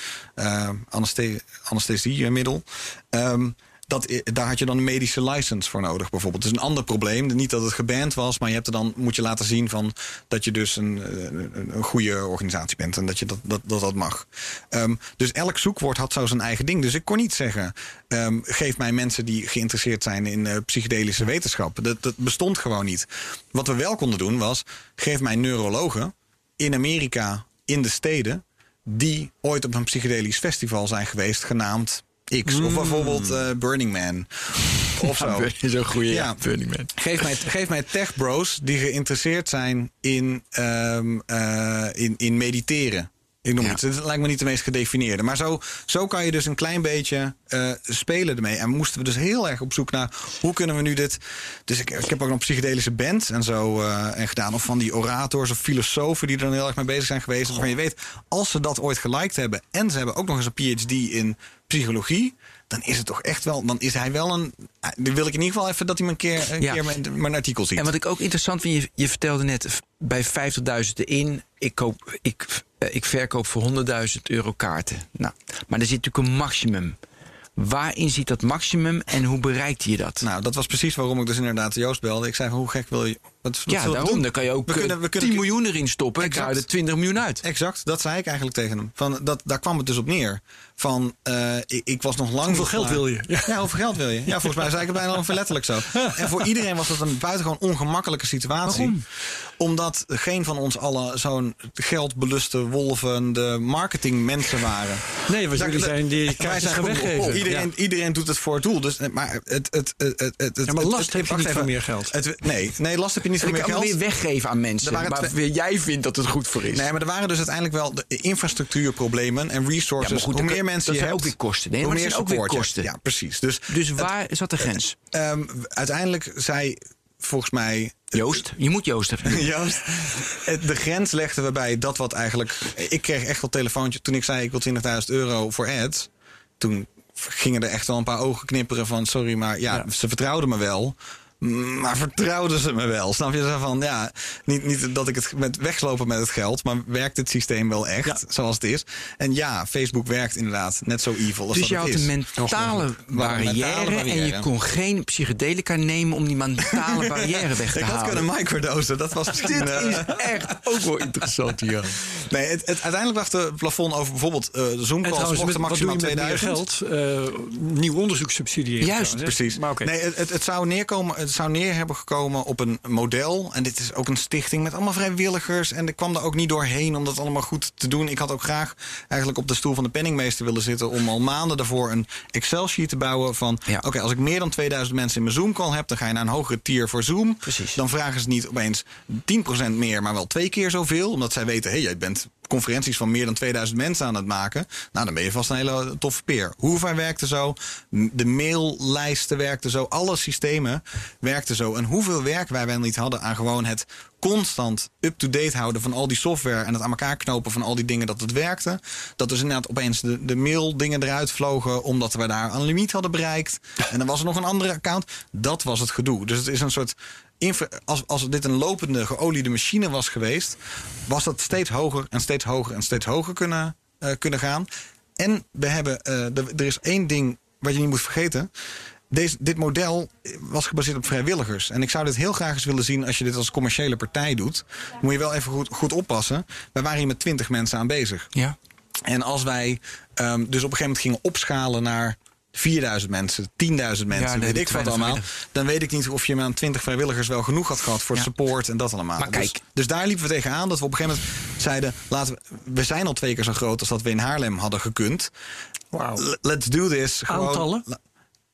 anesthe- anesthesiemiddel. Ehm, dat, daar had je dan een medische license voor nodig, bijvoorbeeld. Dat is een ander probleem. Niet dat het geband was, maar je hebt er dan, moet je laten zien van dat je dus een, een, een goede organisatie bent en dat je dat, dat, dat, dat mag. Ehm, dus elk zoekwoord had zo zijn eigen ding. Dus ik kon niet zeggen: ehm, geef mij mensen die geïnteresseerd zijn in eh, psychedelische wetenschap. Dat, dat bestond gewoon niet. Wat we wel konden doen was: geef mij neurologen in Amerika, in de steden, die ooit op een psychedelisch festival zijn geweest, genaamd X. Of bijvoorbeeld eh, Burning Man. <laughs> Of zo. Zo'n goede Ja. Burning Man. Geef mij, geef mij tech bros die geïnteresseerd zijn in, ehm, eh, in, in mediteren. Ik noem Ja. het. Het lijkt me niet de meest gedefinieerde. Maar zo, zo kan je dus een klein beetje eh, spelen ermee. En moesten we dus heel erg op zoek naar hoe kunnen we nu dit. Dus ik, ik heb ook nog psychedelische bands en zo en gedaan. Of van die orators of filosofen die er dan heel erg mee bezig zijn geweest. Waarvan je weet, als ze dat ooit geliked hebben. en ze hebben ook nog eens een PhD in psychologie. dan is het toch echt wel. dan is hij wel een. Dan wil ik in ieder geval even dat hij me een keer, een Ja. keer mijn, mijn artikel ziet. En wat ik ook interessant vind, je, je vertelde net bij 50.000 in, ik, koop, ik, eh, ik verkoop voor 100.000 euro kaarten. Nou, maar er zit natuurlijk een maximum. Waarin zit dat maximum en hoe bereikt je dat? Nou, dat was precies waarom ik dus inderdaad Joost belde. Ik zei van, hoe gek wil je... Wat, wat ja, we daarom. Dan kan je ook We eh, kunnen- we kunnen- 10 miljoen erin stoppen en Exact. krijg je er 20 miljoen uit. Exact, dat zei ik eigenlijk tegen hem. Van, dat, daar kwam het dus op neer. Van, eh, ik, ik was nog lang Hoeveel geld klaar. wil je? Ja. Ja. hoeveel geld wil je? Ja, volgens mij zei ik het bijna ongeveer letterlijk zo. <laughs> En voor iedereen was dat een buitengewoon ongemakkelijke situatie. Waarom? Omdat geen van ons allen zo'n geldbeluste, wolvende marketingmensen waren. Nee, want Daar- jullie zijn die kaartjes gaan gewoon- weggeven. Iedereen, iedereen doet het voor het doel. Dus, maar het, het, het, het, het, Ja, maar last heb je niet van meer geld. Het- nee, nee, last heb je niet kan hem weer weggeven aan mensen. Weer jij vindt dat het goed voor is. Nee, maar er waren dus uiteindelijk wel de infrastructuurproblemen en resources. Ja, goed, hoe dat- meer mensen dat je hebt, ook weer kosten. Nee, maar meer dat ook weer kosten. Ja, precies. Dus, dus waar zat de grens? ehm, uiteindelijk zei volgens mij Joost, je moet Joost even. <laughs> Joost. het- De grens legden we bij dat wat eigenlijk. Ik kreeg echt wel telefoontje toen ik zei ik wil 20.000 euro voor ads. Toen gingen er echt wel een paar ogen knipperen van sorry, maar ja, Ja. ze vertrouwden me wel. Maar vertrouwden ze me wel? Snap je? Zo van, ja, niet, niet dat ik het met wegslopen met het geld, maar werkt het systeem wel echt Ja. zoals het is? En ja, Facebook werkt inderdaad net zo evil als Dus je dat had het een is. mentale Waar een barrière, mentale en je barrière. kon geen psychedelica nemen om die mentale <laughs> barrière weg te Ik had halen. kunnen microdosen, dat was misschien... Dit eh, is echt ook wel interessant, ja. Nee, het, het, uiteindelijk de plafond over bijvoorbeeld eh de En Zoom-calls mochten maximaal je met meer 2000. geld? Eh, nieuw onderzoek subsidiëren. Juist, trouwens? Precies. Maar. Nee, het, het zou neerkomen, het zou neer hebben gekomen op een model. En dit is ook een stichting met allemaal vrijwilligers. En ik kwam er ook niet doorheen om dat allemaal goed te doen. Ik had ook graag eigenlijk op de stoel van de penningmeester willen zitten. om al maanden daarvoor een Excel-sheet te bouwen. Van Ja. oké, als ik meer dan 2000 mensen in mijn Zoom-call heb. dan ga je naar een hogere tier voor Zoom. Precies. Dan vragen ze niet opeens 10% meer, maar wel twee keer zoveel. Omdat zij weten, hé, hey, jij bent conferenties van meer dan 2000 mensen aan het maken. Nou, dan ben je vast een hele toffe peer. Hoover werkte zo. De maillijsten werkten zo. Alle systemen werkten zo. En hoeveel werk wij wel niet hadden aan gewoon het constant up-to-date houden van al die software. En het aan elkaar knopen van al die dingen dat het werkte. Dat dus inderdaad opeens de, de mail-dingen eruit vlogen. Omdat we daar een limiet hadden bereikt. En dan was er nog een andere account. Dat was het gedoe. Dus het is een soort als, als dit een lopende, geoliede machine was geweest, was dat steeds hoger en steeds hoger en steeds hoger kunnen, eh, kunnen gaan. En we hebben, eh, de- er is één ding wat je niet moet vergeten. Deze, dit model was gebaseerd op vrijwilligers. En ik zou dit heel graag eens willen zien als je dit als commerciële partij doet. Moet je wel even goed, goed oppassen. Wij waren hier met twintig mensen aan bezig. Ja. En als wij ehm, dus op een gegeven moment gingen opschalen naar 4000 mensen, 10.000 mensen, weet ik wat allemaal. Dan weet ik niet of je met aan 20 vrijwilligers wel genoeg had gehad voor Ja. support en dat allemaal. Maar Dus- kijk. Dus, daar liepen we tegenaan dat we op een gegeven moment zeiden: laten we, we zijn al twee keer zo groot als dat we in Haarlem hadden gekund. L- Let's do this. Gewoon- Aantallen?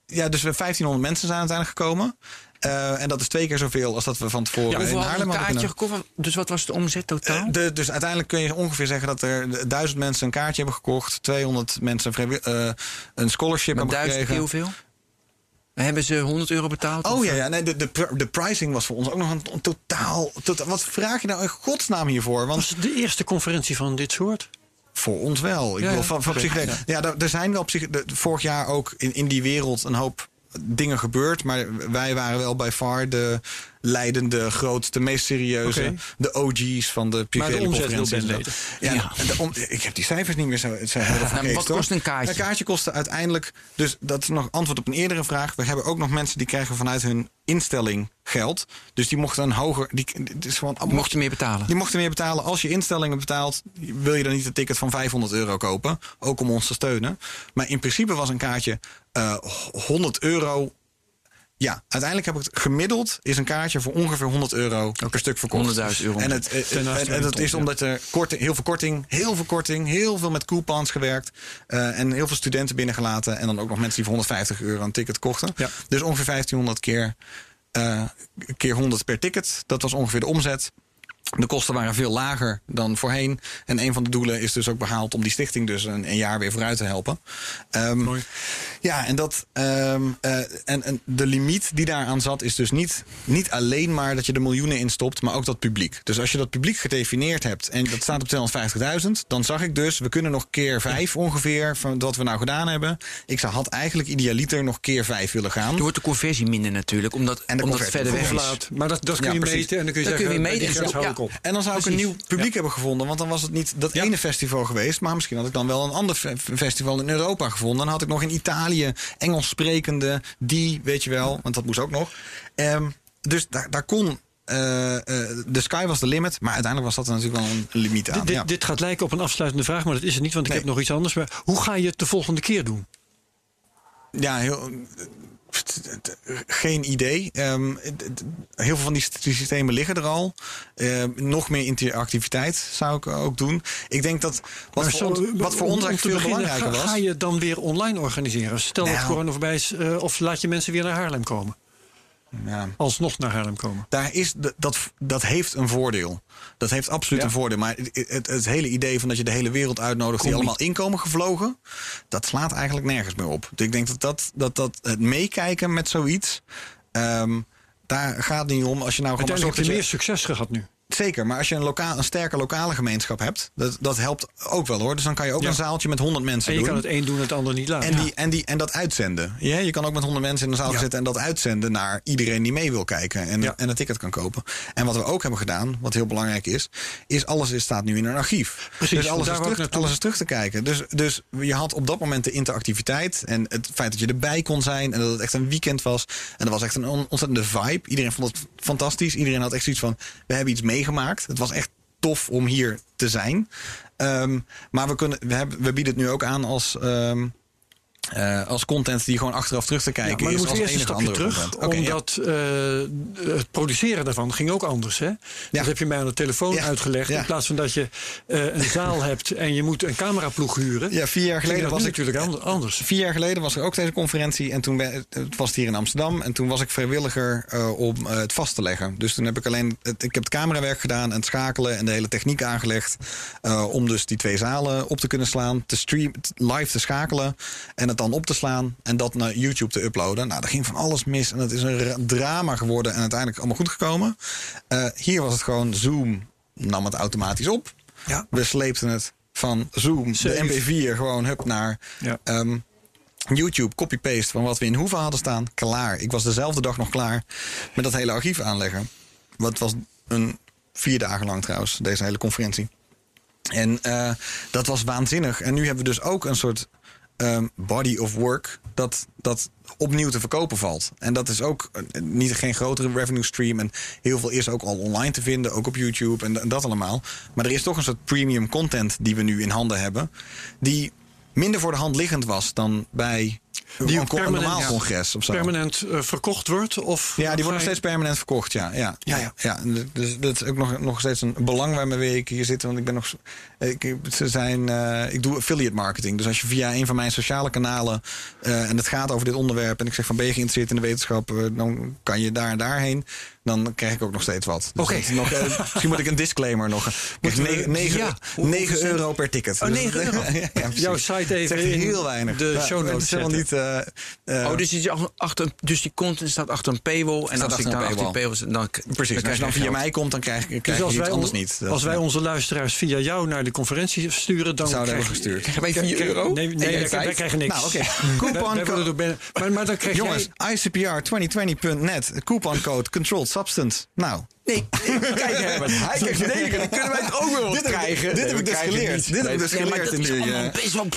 Ja, dus we 1500 mensen zijn uiteindelijk gekomen. Eh, en dat is twee keer zoveel als dat we van tevoren in Hoeveel hadden Haarlem een hadden kaartje gekocht? Dus wat was de omzet totaal? Eh, de, dus uiteindelijk kun je ongeveer zeggen dat er duizend mensen een kaartje hebben gekocht. 200 mensen een, eh, een scholarship Met hebben duizend keer gekregen. hoeveel? Hebben ze 100 euro betaald? Oh Of, ja, ja nee, de, de, de pricing was voor ons ook nog een, een totaal, totaal. Wat vraag je nou in godsnaam hiervoor? Want Was het de eerste conferentie van dit soort? voor ons wel. Ik Ja, bedoel, ja. van, van ja, daar- er zijn wel psych- de- vorig jaar ook in, in die wereld een hoop dingen gebeurd. Maar wij waren wel bij far de leidende, grootste, meest serieuze. De OG's van de best Ja, Ja. en de om- ik heb die cijfers niet meer zo. Het <laughs> maar wat kost een kaartje? Een kaartje kostte uiteindelijk. Dus dat is nog antwoord op een eerdere vraag. We hebben ook nog mensen die krijgen vanuit hun instelling geld. Dus die mochten een hoger. Die, gewoon, Die mochten meer betalen. die mochten meer betalen. Als je instellingen betaalt, wil je dan niet een ticket van 500 euro kopen. Ook om ons te steunen. Maar in principe was een kaartje eh 100 euro. Ja, uiteindelijk heb ik het gemiddeld is een kaartje voor ongeveer 100 euro per stuk verkocht. 100.000 euro. En, het, eh, Ten en, dat is omdat er korting, heel veel korting, heel veel korting, heel veel met coupons gewerkt. eh, en heel veel studenten binnengelaten. En dan ook nog mensen die voor 150 euro een ticket kochten. Ja. Dus ongeveer 1500 keer, eh, keer 100 per ticket. Dat was ongeveer de omzet. De kosten waren veel lager dan voorheen. En een van de doelen is dus ook behaald om die stichting dus een, een jaar weer vooruit te helpen. Ehm, Mooi. Ja, en, dat, ehm, eh, en, en de limiet die daaraan zat is dus niet, niet alleen maar dat je er miljoenen in stopt, maar ook dat publiek. Dus als je dat publiek gedefinieerd hebt en dat staat op 250.000, dan zag ik dus, we kunnen nog keer vijf ongeveer van wat we nou gedaan hebben. Ik zou, had eigenlijk idealiter nog keer vijf willen gaan. Dan wordt de conversie minder natuurlijk, omdat, En de omdat het verder weg is. Maar dat, dat kun je meten en dan kun je Dat kun zeggen, je meten. Op. En dan zou ik een nieuw publiek hebben gevonden. Want dan was het niet dat ene festival geweest. Maar misschien had ik dan wel een ander fe- festival in Europa gevonden. Dan had ik nog in Italië Engels sprekende. Die, weet je wel. Want dat moest ook nog. Ehm, dus daar, daar kon. eh, eh, de sky was de limit. Maar uiteindelijk was dat natuurlijk wel een limiet aan. Dit, dit, ja. dit gaat lijken op een afsluitende vraag, maar dat is het niet, want ik Nee. heb nog iets anders. Maar hoe ga je het de volgende keer doen? Ja, heel, geen idee. Ehm, heel veel van die st- die systemen liggen er al. Ehm, nog meer interactiviteit zou ik ook doen. Ik denk dat wat, Maar voor, ons, wat voor ons eigenlijk veel beginnen, belangrijker ga, was. Ga je dan weer online organiseren? Stel dat Nou. corona voorbij is, eh, of laat je mensen weer naar Haarlem komen? Ja. Alsnog naar Haarlem komen. Daar is de, dat, dat heeft een voordeel. Dat heeft absoluut Ja. een voordeel. Maar het, het, het hele idee van dat je de hele wereld uitnodigt... die allemaal inkomen gevlogen... dat slaat eigenlijk nergens meer op. Dus ik denk dat, dat, dat, dat het meekijken met zoiets... ehm, daar gaat het niet om. Als je nou gewoon heb je meer succes gehad nu. Zeker, maar als je een, lokaal, een sterke lokale gemeenschap hebt, dat, dat helpt ook wel hoor. Dus dan kan je ook Ja. een zaaltje met 100 mensen En je doen. kan het een doen, het ander niet laten. En, die, en, die, en dat uitzenden. Ja, je kan ook met 100 mensen in een zaal Ja. zitten en dat uitzenden naar iedereen die mee wil kijken en, en een ticket kan kopen. En wat we ook hebben gedaan, wat heel belangrijk is, is alles is, staat nu in een archief. Precies, dus alles is, terug, alles is terug te kijken. Dus, dus je had op dat moment de interactiviteit en het feit dat je erbij kon zijn en dat het echt een weekend was. En dat was echt een on- ontzettende vibe. Iedereen vond het fantastisch. Iedereen had echt zoiets van, we hebben iets meegemaakt. Het was echt tof om hier te zijn. Ehm, maar we, kunnen, we, hebben, we bieden het nu ook aan als, ehm, eh, als content die gewoon achteraf terug te Ja, kijken maar is. Als eerst een enige andere terug. content. Omdat eh, het produceren daarvan ging ook anders. Hè? Dat heb je mij aan de telefoon uitgelegd. In plaats van dat je eh, een zaal <laughs> hebt en je moet een cameraploeg huren. Ja, vier jaar geleden was ik natuurlijk ander- anders. Vier jaar geleden was er ook deze conferentie. En toen ben, het was het hier in Amsterdam. En toen was ik vrijwilliger om het vast te leggen. Dus toen heb ik alleen het, ik heb het camerawerk gedaan en het schakelen en de hele techniek aangelegd. om dus die twee zalen op te kunnen slaan, te stream, live te schakelen en het dan op te slaan en dat naar YouTube te uploaden. Nou, er ging van alles mis en het is een ra- drama geworden en uiteindelijk allemaal goed gekomen. Eh, hier was het gewoon Zoom nam het automatisch op. Ja. We sleepten het van Zoom, de MP4, gewoon hup naar Ja. Ehm, YouTube, copy-paste van wat we in Hoeven hadden staan. Klaar. Ik was dezelfde dag nog klaar met dat hele archief aanleggen. Wat was een vier dagen lang trouwens, deze hele conferentie. En eh, dat was waanzinnig. En nu hebben we dus ook een soort ehm, body of work dat, dat opnieuw te verkopen valt. En dat is ook eh, niet, geen grotere revenue stream. En heel veel is ook al online te vinden, ook op YouTube en, en dat allemaal. Maar er is toch een soort premium content die we nu in handen hebben. Die minder voor de hand liggend was dan bij Die een, normaal congres of zo. Permanent eh, verkocht wordt? Of Ja, die worden nog steeds permanent verkocht, ja. ja, Ja, ja, dus dat is ook nog, nog steeds een belang waarmee ik hier zit. Want ik ben nog. Ik, ze zijn, eh, ik doe affiliate marketing. Dus als je via een van mijn sociale kanalen. eh, en het gaat over dit onderwerp. en ik zeg van ben je geïnteresseerd in de wetenschap. dan kan je daar en daarheen. Dan krijg ik ook nog steeds wat. Dus Oké. is nog, eh, misschien moet ik een disclaimer nog. Ik Moeten we- 9, ja, hoe- 9 hoeveel euro per ticket. Oh, Dus 9 dat- euro? <laughs> ja. Jouw site even in heel weinig. de show notes helemaal niet. eh, eh, oh, dus, die achter, dus die content staat achter een paywall. En als ik achter een achter die paywall zit, dan, Precies, dan als je dan via mij komt, dan krijg, krijg Dus je als iets wij, anders niet. Dat- als wij onze luisteraars via jou naar de conferentie sturen, dan Zouden hebben gestuurd. Krijgen wij 4 euro? Nee, nee jij wij, krijgen niks. Nou, oké. <laughs> Coupon maar, maar dan krijg Jongens, jij... ICPR2020.net, couponcode controlled substance. Nou, Nee, kijk <laughs> Herbert, hij. Dan kunnen wij het ook weer wat Dit heb ik- krijgen. dit heb ik dus geleerd. Dit heb ik dus ja, geleerd in is die, allemaal eh, best wel...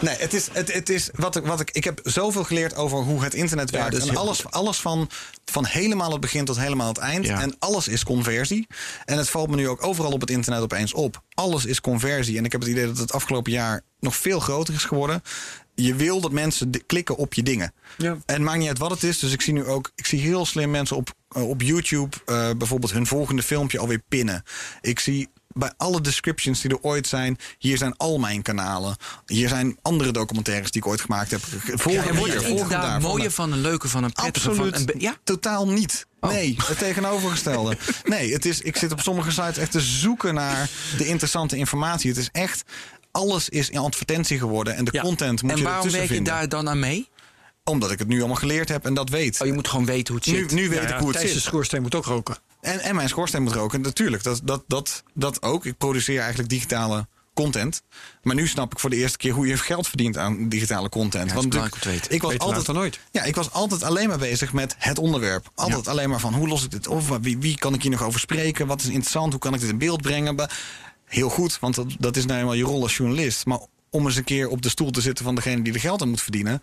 nee, het is, het, het is wat ik, wat ik, ik heb zoveel geleerd over hoe het internet werkt. is en alles, alles van, van helemaal het begin tot helemaal het eind. Ja. En alles is conversie. En het valt me nu ook overal op het internet opeens op. Alles is conversie. En ik heb het idee dat het afgelopen jaar nog veel groter is geworden. Je wil dat mensen klikken op je dingen. Ja. En het maakt niet uit wat het is. Dus ik zie nu ook, ik zie heel slim mensen op, op YouTube eh, bijvoorbeeld hun volgende filmpje alweer pinnen. Ik zie bij alle descriptions die er ooit zijn, hier zijn al mijn kanalen. Hier zijn andere documentaires die ik ooit gemaakt heb. Volg Ja, en wordt daar. hem. van een leuke, van een prettige, Absoluut van een... Ja? totaal niet. Oh. Nee, het tegenovergestelde. <laughs> Nee, het is, ik zit op sommige sites echt te zoeken naar de interessante informatie. Het is echt, alles is in advertentie geworden. En de Ja. content moet En je waarom ertussen werk je daar dan aan mee? Omdat ik het nu allemaal geleerd heb en dat weet. Oh, je moet gewoon weten hoe het nu, zit. nu weet Ja, ik ja, hoe het Thijs' zit. schoorsteen moet ook roken. En, en mijn schoorsteen moet roken, natuurlijk. Dat, dat, dat, dat ook. Ik produceer eigenlijk digitale content. Maar nu snap ik voor de eerste keer hoe je geld verdient aan digitale content. is Want natuurlijk, weten. ik was Beter altijd dan nooit. Ja, ik was altijd alleen maar bezig met het onderwerp. Altijd alleen maar van hoe los ik dit op? Wie, wie kan ik hier nog over spreken? Wat is interessant? Hoe kan ik dit in beeld brengen? Heel goed, want dat, dat is nou eenmaal je rol als journalist. Maar om eens een keer op de stoel te zitten van degene die er geld aan moet verdienen,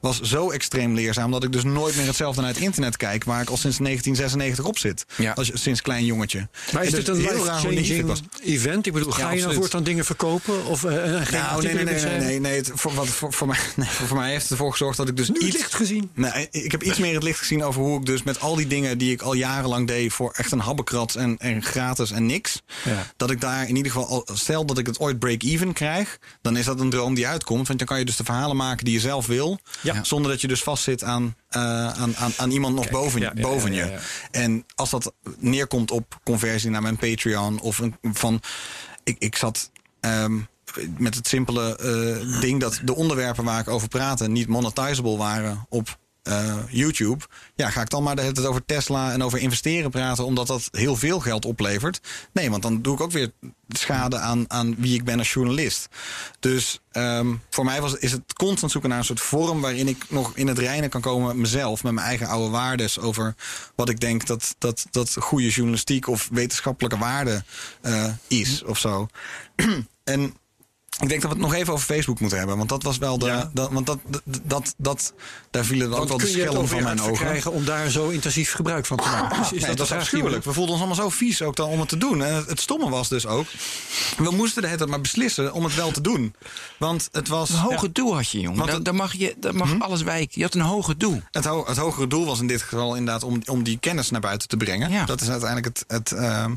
was zo extreem leerzaam dat ik dus nooit meer hetzelfde naar het internet kijk, waar ik al sinds 1996 op zit. Ja. Als, sinds klein jongetje. Maar is En dit dus een heel raar event? Ik bedoel, ga je dan voortaan dingen verkopen? Of eh, geen Nou, nee, nee, nee, nee, nee, nee. Het, voor, wat, voor, voor, mij, <laughs> nee, voor mij heeft het ervoor gezorgd dat ik dus Nu het iets licht gezien. Nee, ik heb iets meer het licht gezien over hoe ik dus met al die dingen die ik al jarenlang deed voor echt een habbekrat en, en gratis en niks. Ja. Dat ik daar in ieder geval, al- stel dat ik het ooit break-even krijg, dan is dat een droom die uitkomt. Want dan kan je dus de verhalen maken die je zelf wil, Ja. Zonder dat je dus vastzit aan, eh, aan, aan, aan iemand nog boven, ja, boven ja, je. En als dat neerkomt op conversie naar mijn Patreon of een, van, ik, ik zat. ehm, met het simpele eh, ding dat de onderwerpen waar ik over praatte niet monetizable waren op eh, YouTube. Ja, ga ik dan maar de hele over Tesla en over investeren praten, omdat dat heel veel geld oplevert? Nee, want dan doe ik ook weer schade aan, aan wie ik ben als journalist. Dus ehm, voor mij was, is het constant zoeken naar een soort vorm waarin ik nog in het reinen kan komen mezelf, met mijn eigen oude waardes over wat ik denk dat, dat, dat goede journalistiek of wetenschappelijke waarde eh, is of zo. <clears throat> en ik denk dat we het nog even over Facebook moeten hebben. Want dat was wel de. Ja. Dat, want dat, dat, dat, dat, daar vielen dan ook wel de schellen van je mijn ogen. verkrijgen om daar zo intensief gebruik van te maken? Is, is Nee, dat was afschuwelijk. we- voelden ons allemaal zo vies ook dan om het te doen. En het, het stomme was dus ook. We moesten de hele tijd maar beslissen om het wel te doen. Want het was. Een hoger doel had je, jongen. Want Dan, mag, je, dan mag alles wijken. Je had een hoger doel. Het, ho- het hogere doel was in dit geval inderdaad om, om die kennis naar buiten te brengen. Ja. Dat is uiteindelijk het, het, ehm,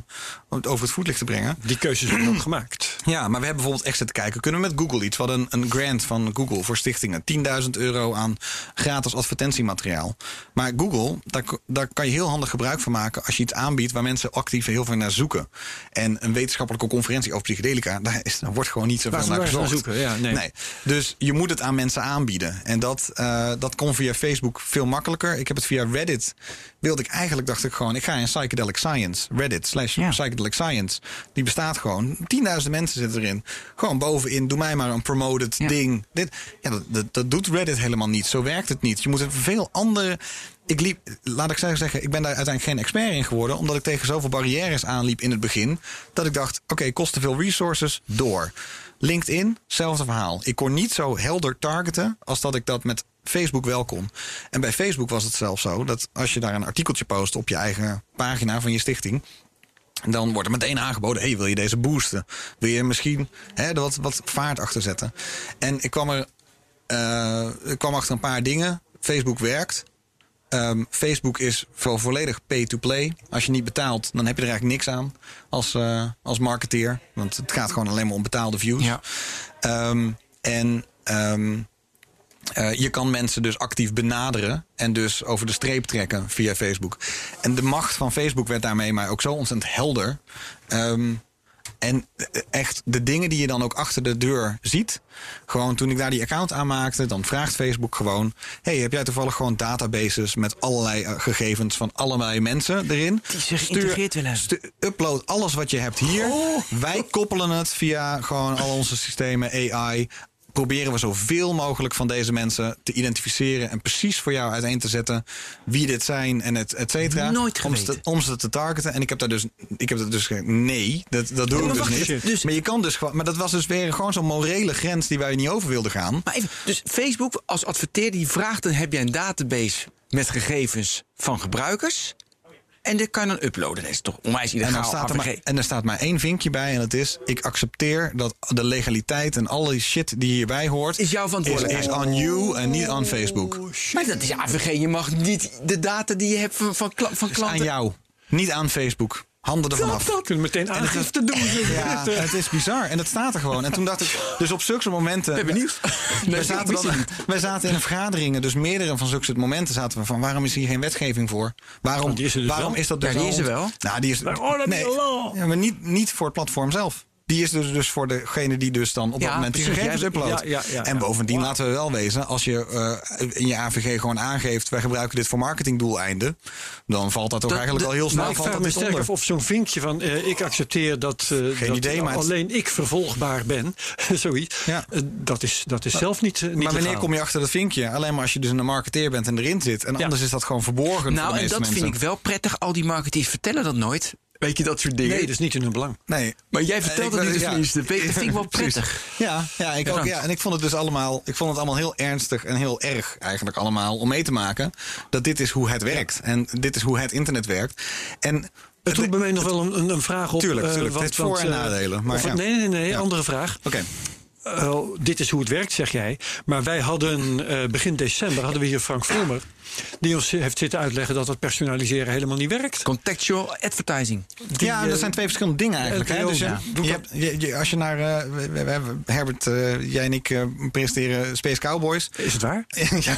om het over het voetlicht te brengen. Die keuzes worden ook gemaakt. Ja, maar we hebben bijvoorbeeld echt zitten kijken. Kunnen we met Google iets? We hadden een, een grant van Google voor stichtingen. 10.000 euro aan gratis advertentiemateriaal. Maar Google, daar, daar kan je heel handig gebruik van maken... als je iets aanbiedt waar mensen actief heel veel naar zoeken. En een wetenschappelijke conferentie over psychedelica... daar, is, daar wordt gewoon niet zoveel naar gezocht. zoeken, ja, nee. Dus je moet het aan mensen aanbieden. En dat, eh, dat kon via Facebook veel makkelijker. Ik heb het via Reddit. Wilde ik eigenlijk, dacht ik gewoon... ik ga in Psychedelic Science. Reddit slash Ja. Psychedelic Science. Die bestaat gewoon. 10.000 mensen zitten erin. Gewoon bovenin, doe mij maar een promoted Ja. ding. Dit, ja, dat, dat, dat doet Reddit helemaal niet. Zo werkt het niet. Je moet een veel andere... Ik liep, laat ik zeggen, ik ben daar uiteindelijk geen expert in geworden... omdat ik tegen zoveel barrières aanliep in het begin... dat ik dacht, oké, kost te veel resources, door. LinkedIn, hetzelfde verhaal. Ik kon niet zo helder targeten als dat ik dat met Facebook wel kon. En bij Facebook was het zelfs zo dat als je daar een artikeltje post op je eigen pagina van je stichting. Dan wordt er meteen aangeboden: hey, wil je deze boosten? Wil je misschien hè, er wat, wat vaart achter zetten? En ik kwam er eh, ik kwam achter een paar dingen. Facebook werkt. Ehm, Facebook is vo- volledig pay-to-play. Als je niet betaalt, dan heb je er eigenlijk niks aan als, eh, als marketeer. Want het gaat gewoon alleen maar om betaalde views. Ja. Ehm, en ehm, eh, je kan mensen dus actief benaderen en dus over de streep trekken via Facebook. En de macht van Facebook werd daarmee maar ook zo ontzettend helder. Ehm, en eh, echt de dingen die je dan ook achter de deur ziet. Gewoon toen ik daar die account aanmaakte, dan vraagt Facebook gewoon: Hey, heb jij toevallig gewoon databases met allerlei eh, gegevens van allerlei mensen erin? Die ze geïntegreerd willen upload alles wat je hebt hier. Wij koppelen het via gewoon al onze systemen, AI. Proberen we zoveel mogelijk van deze mensen te identificeren en precies voor jou uiteen te zetten wie dit zijn en het et cetera. Nooit om ze, om ze te targeten. En ik heb daar dus, ik heb dat dus nee, dat, dat doe ik dus niet. even, dus- maar je kan dus gewoon, maar dat was dus weer gewoon zo'n morele grens die wij niet over wilden gaan. Maar even, dus Facebook als adverteerder die vraagt... dan heb je een database met gegevens van gebruikers... en dit kan je dan uploaden. Dat is toch onwijs En illegaal. dan, staat er maar, en er staat maar één vinkje bij en dat is... ik accepteer dat de legaliteit en alle die shit die hierbij hoort... Is jouw verantwoordelijkheid. Is, is on you en niet aan Facebook. Maar dat is AVG. Je mag niet de data die je hebt van, van, van Is aan klanten... jou, niet aan Facebook. Handen ervan af. We kunnen meteen aangifte doen. Ja, het is bizar. En dat staat er gewoon. En toen dacht ik, dus op zulke momenten. ben benieuwd. wij, <laughs> Nee, zaten ik dan, wij zaten in een vergaderingen, dus meerdere van zulke soort momenten zaten we van waarom is hier geen wetgeving voor? Waarom, Oh, die is er dus waarom wel. is dat Ja, dus die al is er wel. Nou, die is Maar oh, dat nee, is law. ja, maar niet, niet voor het platform zelf. Die is dus, dus voor degene die dus dan op Ja, dat moment die gegevens uploadt. ja, ja, ja, en bovendien laten we wel wezen, als je eh, in je AVG gewoon aangeeft, wij gebruiken dit voor marketingdoeleinden, dan valt dat toch Dat- eigenlijk al heel snel Maar ik valt vraag me af of zo'n vinkje van eh, ik accepteer dat, eh, dat idee, maar het- alleen ik vervolgbaar ben, <laughs> zoiets. Ja. Dat is, dat is zelf niet, niet Maar wanneer legaal. kom je achter dat vinkje? Alleen maar als je dus een marketeer bent en erin zit. En anders is dat gewoon verborgen voor Nou, en dat mensen. vind ik wel prettig. Al die marketeers vertellen dat nooit. Weet je, dat soort dingen. Nee, dat is niet in hun belang. Nee. Maar jij vertelt Ik het ben- <laughs> niet, dus tenminste. Dat vind ik wel prettig. Ja, ja, ik ook, ja, en ik vond het dus allemaal, ik vond het allemaal heel ernstig en heel erg eigenlijk allemaal om mee te maken dat dit is hoe het werkt en dit is hoe het internet werkt. En Het roept bij mij nog wel een, een- vraag op. Tuurlijk, eh, tuurlijk. want- Het heeft voor- en eh, nadelen, maar of- ja. Nee, nee, nee, Ja. andere vraag. Oké. Eh, dit is hoe het werkt, zeg jij. Maar wij hadden eh, begin december hadden we hier Frank Vroemer. Die ons heeft zitten uitleggen dat het personaliseren helemaal niet werkt. Contextual advertising. Die, ja, eh, dat zijn twee verschillende dingen eigenlijk. Hè? Dus ja. je hebt, je, je- als je naar, eh, we, Herbert, eh, jij en ik eh, presenteren Space Cowboys. Is het waar? <laughs> Ja,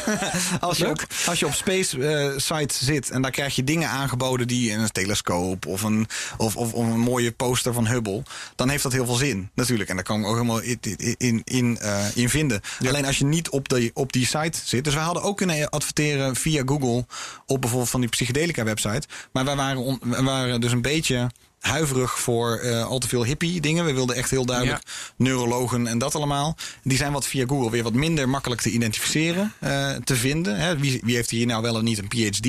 als, je op, als je op space eh, sites zit en daar krijg je dingen aangeboden die een telescoop of een, of, of, of een mooie poster van Hubble, dan heeft dat heel veel zin natuurlijk. En daar kan ik ook helemaal in, in, in, eh, in vinden. Alleen als je niet op, de, op die site zit. Dus we hadden ook kunnen adverteren via Google op bijvoorbeeld van die psychedelica website. Maar wij waren, on- waren dus een beetje huiverig voor eh, al te veel hippie dingen. We wilden echt heel duidelijk neurologen en dat allemaal. Die zijn wat via Google weer wat minder makkelijk te identificeren, eh, te vinden. Hè. Wie, wie heeft hier nou wel of niet een PhD?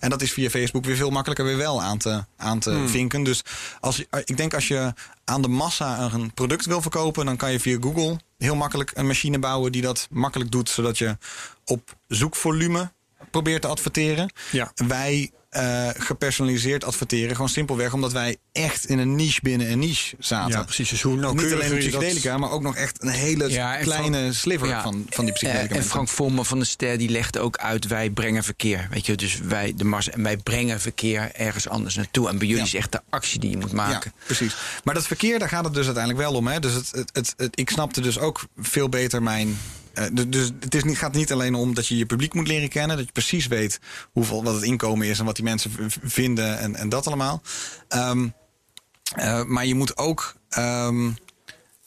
En dat is via Facebook weer veel makkelijker weer wel aan te, aan te vinken. Dus als, ik denk als je aan de massa een product wil verkopen, dan kan je via Google heel makkelijk een machine bouwen die dat makkelijk doet, zodat je op zoekvolume probeert te adverteren. Ja. Wij eh, gepersonaliseerd adverteren, gewoon simpelweg omdat wij echt in een niche binnen een niche zaten. Ja, precies. Dus hoe Niet alleen je dat- psychedelica, maar ook nog echt een hele Ja, en kleine Frank- sliver Ja, van, van die psychedelica. eh, En mensen. Frank Volmer van de Ster die legde ook uit: wij brengen verkeer. Weet je, dus wij, de massa, en wij brengen verkeer ergens anders naartoe. En bij jullie Ja. is echt de actie die je moet maken. Ja, precies. Maar dat verkeer, daar gaat het dus uiteindelijk wel om. Hè? Dus het, het, het, het- ik snapte dus ook veel beter mijn. Eh, du- dus het is niet, gaat niet alleen om dat je je publiek moet leren kennen. Dat je precies weet hoeveel, wat het inkomen is en wat die mensen vinden en, en dat allemaal. Ehm, eh, maar je moet ook. ehm,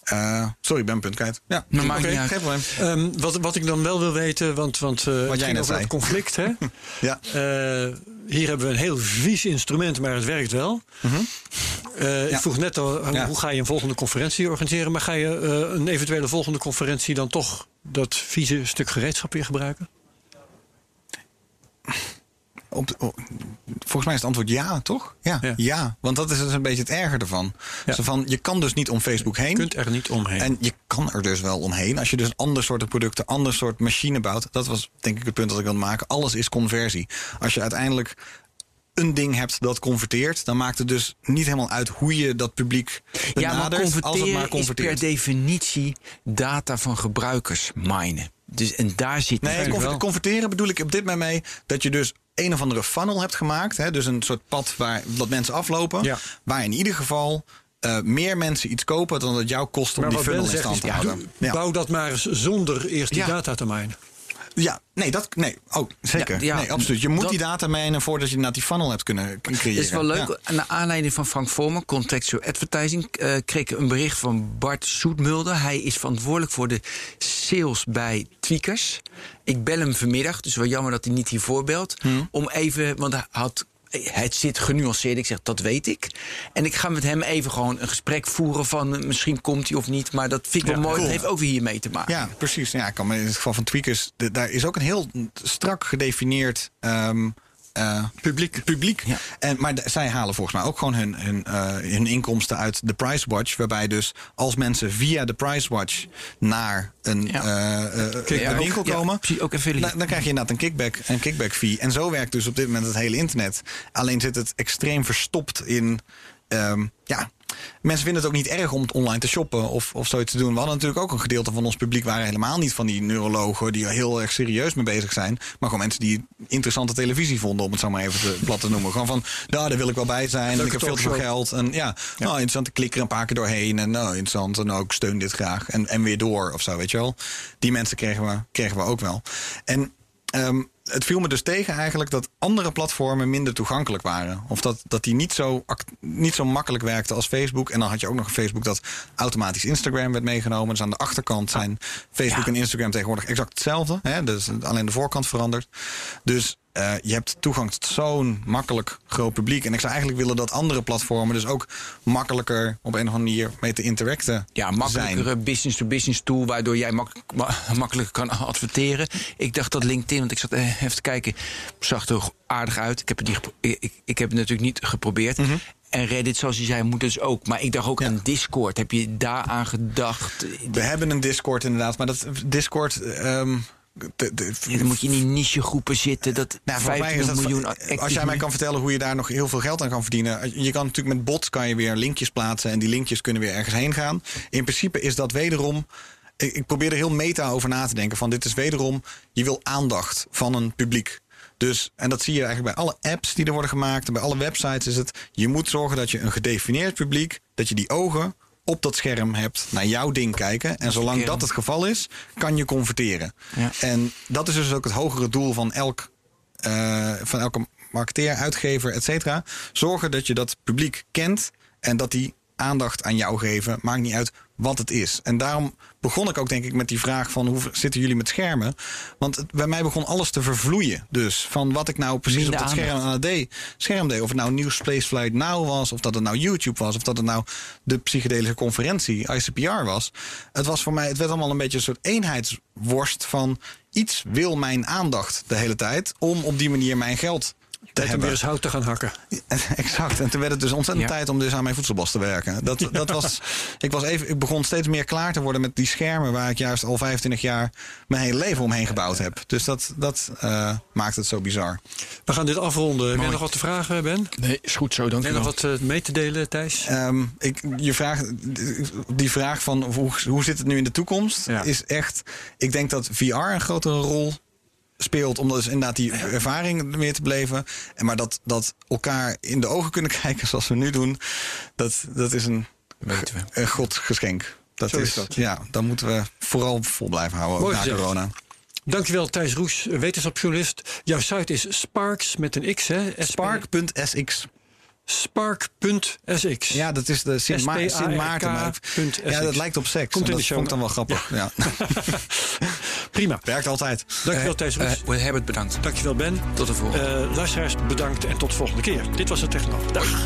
eh, sorry, ik ben een punt kwijt. Ja, Maar maakt geen probleem. Ehm, wat, wat ik dan wel wil weten, want, want eh, het jij ging net over zei. dat conflict. Hè? <laughs> Ja. Eh, hier hebben we een heel vies instrument, maar het werkt wel. Eh, Ja. Ik vroeg net al, hoe Ja. hoe ga je een volgende conferentie organiseren? Maar ga je eh, een eventuele volgende conferentie dan toch dat vieze stuk gereedschap weer gebruiken? Op, op- volgens mij is het antwoord ja, toch? Ja, Ja. ja. want dat is dus een beetje het erger ervan. Ja. Zo van, je kan dus niet om Facebook heen. Je kunt er niet omheen. En je kan er dus wel omheen. Als je dus ander soort producten, ander soort machine bouwt. Dat was denk ik het punt dat ik wilde maken. Alles is conversie. Als je uiteindelijk een ding hebt dat converteert, dan maakt het dus niet helemaal uit hoe je dat publiek Ja, maar benadert. als het maar is per converteert. definitie data van gebruikers minen. Dus, en daar zit Nee, Eigenlijk conver- wel. converteren bedoel ik op dit moment mee dat je dus een of andere funnel hebt gemaakt. Hè, dus een soort pad waar dat mensen aflopen. Ja. Waar in ieder geval eh, meer mensen iets kopen dan het jou kost om maar die funnel in stand te houden. Ja. bouw dat maar eens zonder eerst die Ja. data te minen. Ja, nee, dat, nee, oh, zeker. Ja, ja, nee, absoluut. Je moet dat- die data meenemen voordat je inderdaad die funnel hebt kunnen creëren. Het is wel leuk. Ja. Naar aanleiding van Frank Vormer, Contextual Advertising, eh, kreeg ik een bericht van Bart Soetmulder. Hij is verantwoordelijk voor de sales bij Tweakers. Ik bel hem vanmiddag, dus wel jammer dat hij niet hier voorbelt. Hmm. Om even, want hij had. Het zit genuanceerd. Ik zeg, dat weet ik. En ik ga met hem even gewoon een gesprek voeren van... eh, misschien komt hij of niet, maar dat vind ik wel Ja, mooi. cool. Dat heeft ook weer hiermee te maken. Ja, precies. Ja, ik kan in het geval van Tweakers, daar is ook een heel strak gedefinieerd ehm, eh, Publiek. publiek. Ja. En, maar zij halen volgens mij ook gewoon hun, hun, eh, hun inkomsten uit de Price Watch. Waarbij dus als mensen via de Price Watch naar een, Ja. eh, een winkel komen. ook dan krijg je inderdaad een kickback, een kickback fee. En zo werkt dus op dit moment het hele internet. Alleen zit het extreem verstopt in. ehm, ja, mensen vinden het ook niet erg om het online te shoppen of, of zoiets te doen. We hadden natuurlijk ook een gedeelte van ons publiek waren helemaal niet van die neurologen die er heel erg serieus mee bezig zijn. Maar gewoon mensen die interessante televisie vonden, om het zo maar even te, plat te noemen. Gewoon van, nou, daar wil ik wel bij zijn. En ik heb veel te veel geld. En ja, nou, interessant. Ik klik er een paar keer doorheen. En nou, interessant. En ook steun dit graag. En, en weer door of zo, weet je wel. Die mensen kregen we, kregen we ook wel. En ehm, het viel me dus tegen eigenlijk dat andere platformen minder toegankelijk waren. Of dat, dat die niet zo, niet zo makkelijk werkte als Facebook. En dan had je ook nog een Facebook dat automatisch Instagram werd meegenomen. Dus aan de achterkant zijn Facebook Ja. en Instagram tegenwoordig exact hetzelfde. Hè? Dus alleen de voorkant verandert. Dus eh, je hebt toegang tot zo'n makkelijk groot publiek. En ik zou eigenlijk willen dat andere platformen dus ook makkelijker op een of andere manier mee te interacten Ja, zijn. makkelijkere business-to-business tool, waardoor jij mak ma- makkelijker kan adverteren. Ik dacht dat LinkedIn, want ik zat eh, <laughs> even te kijken, zag er aardig uit. Ik heb het, niet ik, ik, heb het natuurlijk niet geprobeerd. Mhm. En Reddit, zoals je zei, moet dus ook. Maar ik dacht ook aan Discord. Heb je daaraan gedacht? We hebben een Discord inderdaad, maar dat Discord. ehm, de- de- Dan moet je in die nichegroepen zitten. Dat Nou, voor mij is 25 dat, miljoen als jij mij kan vertellen hoe je daar nog heel veel geld aan kan verdienen. Je kan natuurlijk met bots kan je weer linkjes plaatsen en die linkjes kunnen weer ergens heen gaan. In principe is dat wederom. Ik, ik probeer er heel meta over na te denken. Van dit is wederom. Je wil aandacht van een publiek. Dus, en dat zie je eigenlijk bij alle apps die er worden gemaakt. En bij alle websites is het. Je moet zorgen dat je een gedefinieerd publiek. Dat je die ogen op dat scherm hebt. Naar jouw ding kijken. En zolang dat het geval is. Kan je converteren. Ja. En dat is dus ook het hogere doel van elk eh, van elke marketeer, uitgever, et cetera. Zorgen dat je dat publiek kent en dat die aandacht aan jou geven. Maakt niet uit wat het is. En daarom begon ik ook denk ik met die vraag van hoe zitten jullie met schermen? Want het, bij mij begon alles te vervloeien. Dus van wat ik nou precies op dat scherm, aan deed, scherm deed. Of het nou Nieuws Spaceflight Now was, of dat het nou YouTube was, of dat het nou de psychedelische conferentie, ICPR was. Het was voor mij, het werd allemaal een beetje een soort eenheidsworst van iets wil mijn aandacht de hele tijd om op die manier mijn geld Tijd om weer hebben. eens hout te gaan hakken. <laughs> Exact. En toen werd het dus ontzettend Ja. tijd om dus aan mijn voedselbos te werken. Dat, dat was, ik, was even, ik begon steeds meer klaar te worden met die schermen waar ik juist al 25 jaar mijn hele leven omheen gebouwd heb. Dus dat, dat eh, maakt het zo bizar. We gaan dit afronden. Heb je nog wat te vragen, Ben? Nee, is goed zo, dank je nog wel. wat eh, mee te delen, Thijs? Ehm, ik, je vraag, die vraag van hoe, hoe zit het nu in de toekomst Ja. is echt. Ik denk dat VR een grotere rol speelt om dus inderdaad die ervaring meer te beleven. En maar dat, dat elkaar in de ogen kunnen <laughs> kijken zoals we nu doen, dat, dat is een, Weten we. een. Dat Zo is dat. Ja, dan moeten we vooral vol blijven houden, ook Mooi na gezegd. corona. Dankjewel, Thijs Roes, wetenschapsjournalist. Jouw site is Sparks met een X, hè? SP Spark.sx. Spark.sx. Ja, dat is de Sint, Ma Sint Maarten. maar Ja, dat lijkt op seks. Komt en in dat de vond show ik dan wel grappig. Ja. <laughs> Prima. Werkt altijd. Dankjewel, Eh, Thijs Roes. eh, we hebben het bedankt. Dankjewel, Ben. Tot de volgende. Eh, luisteraars, bedankt en tot de volgende keer. Dit was het Technolab. Dag.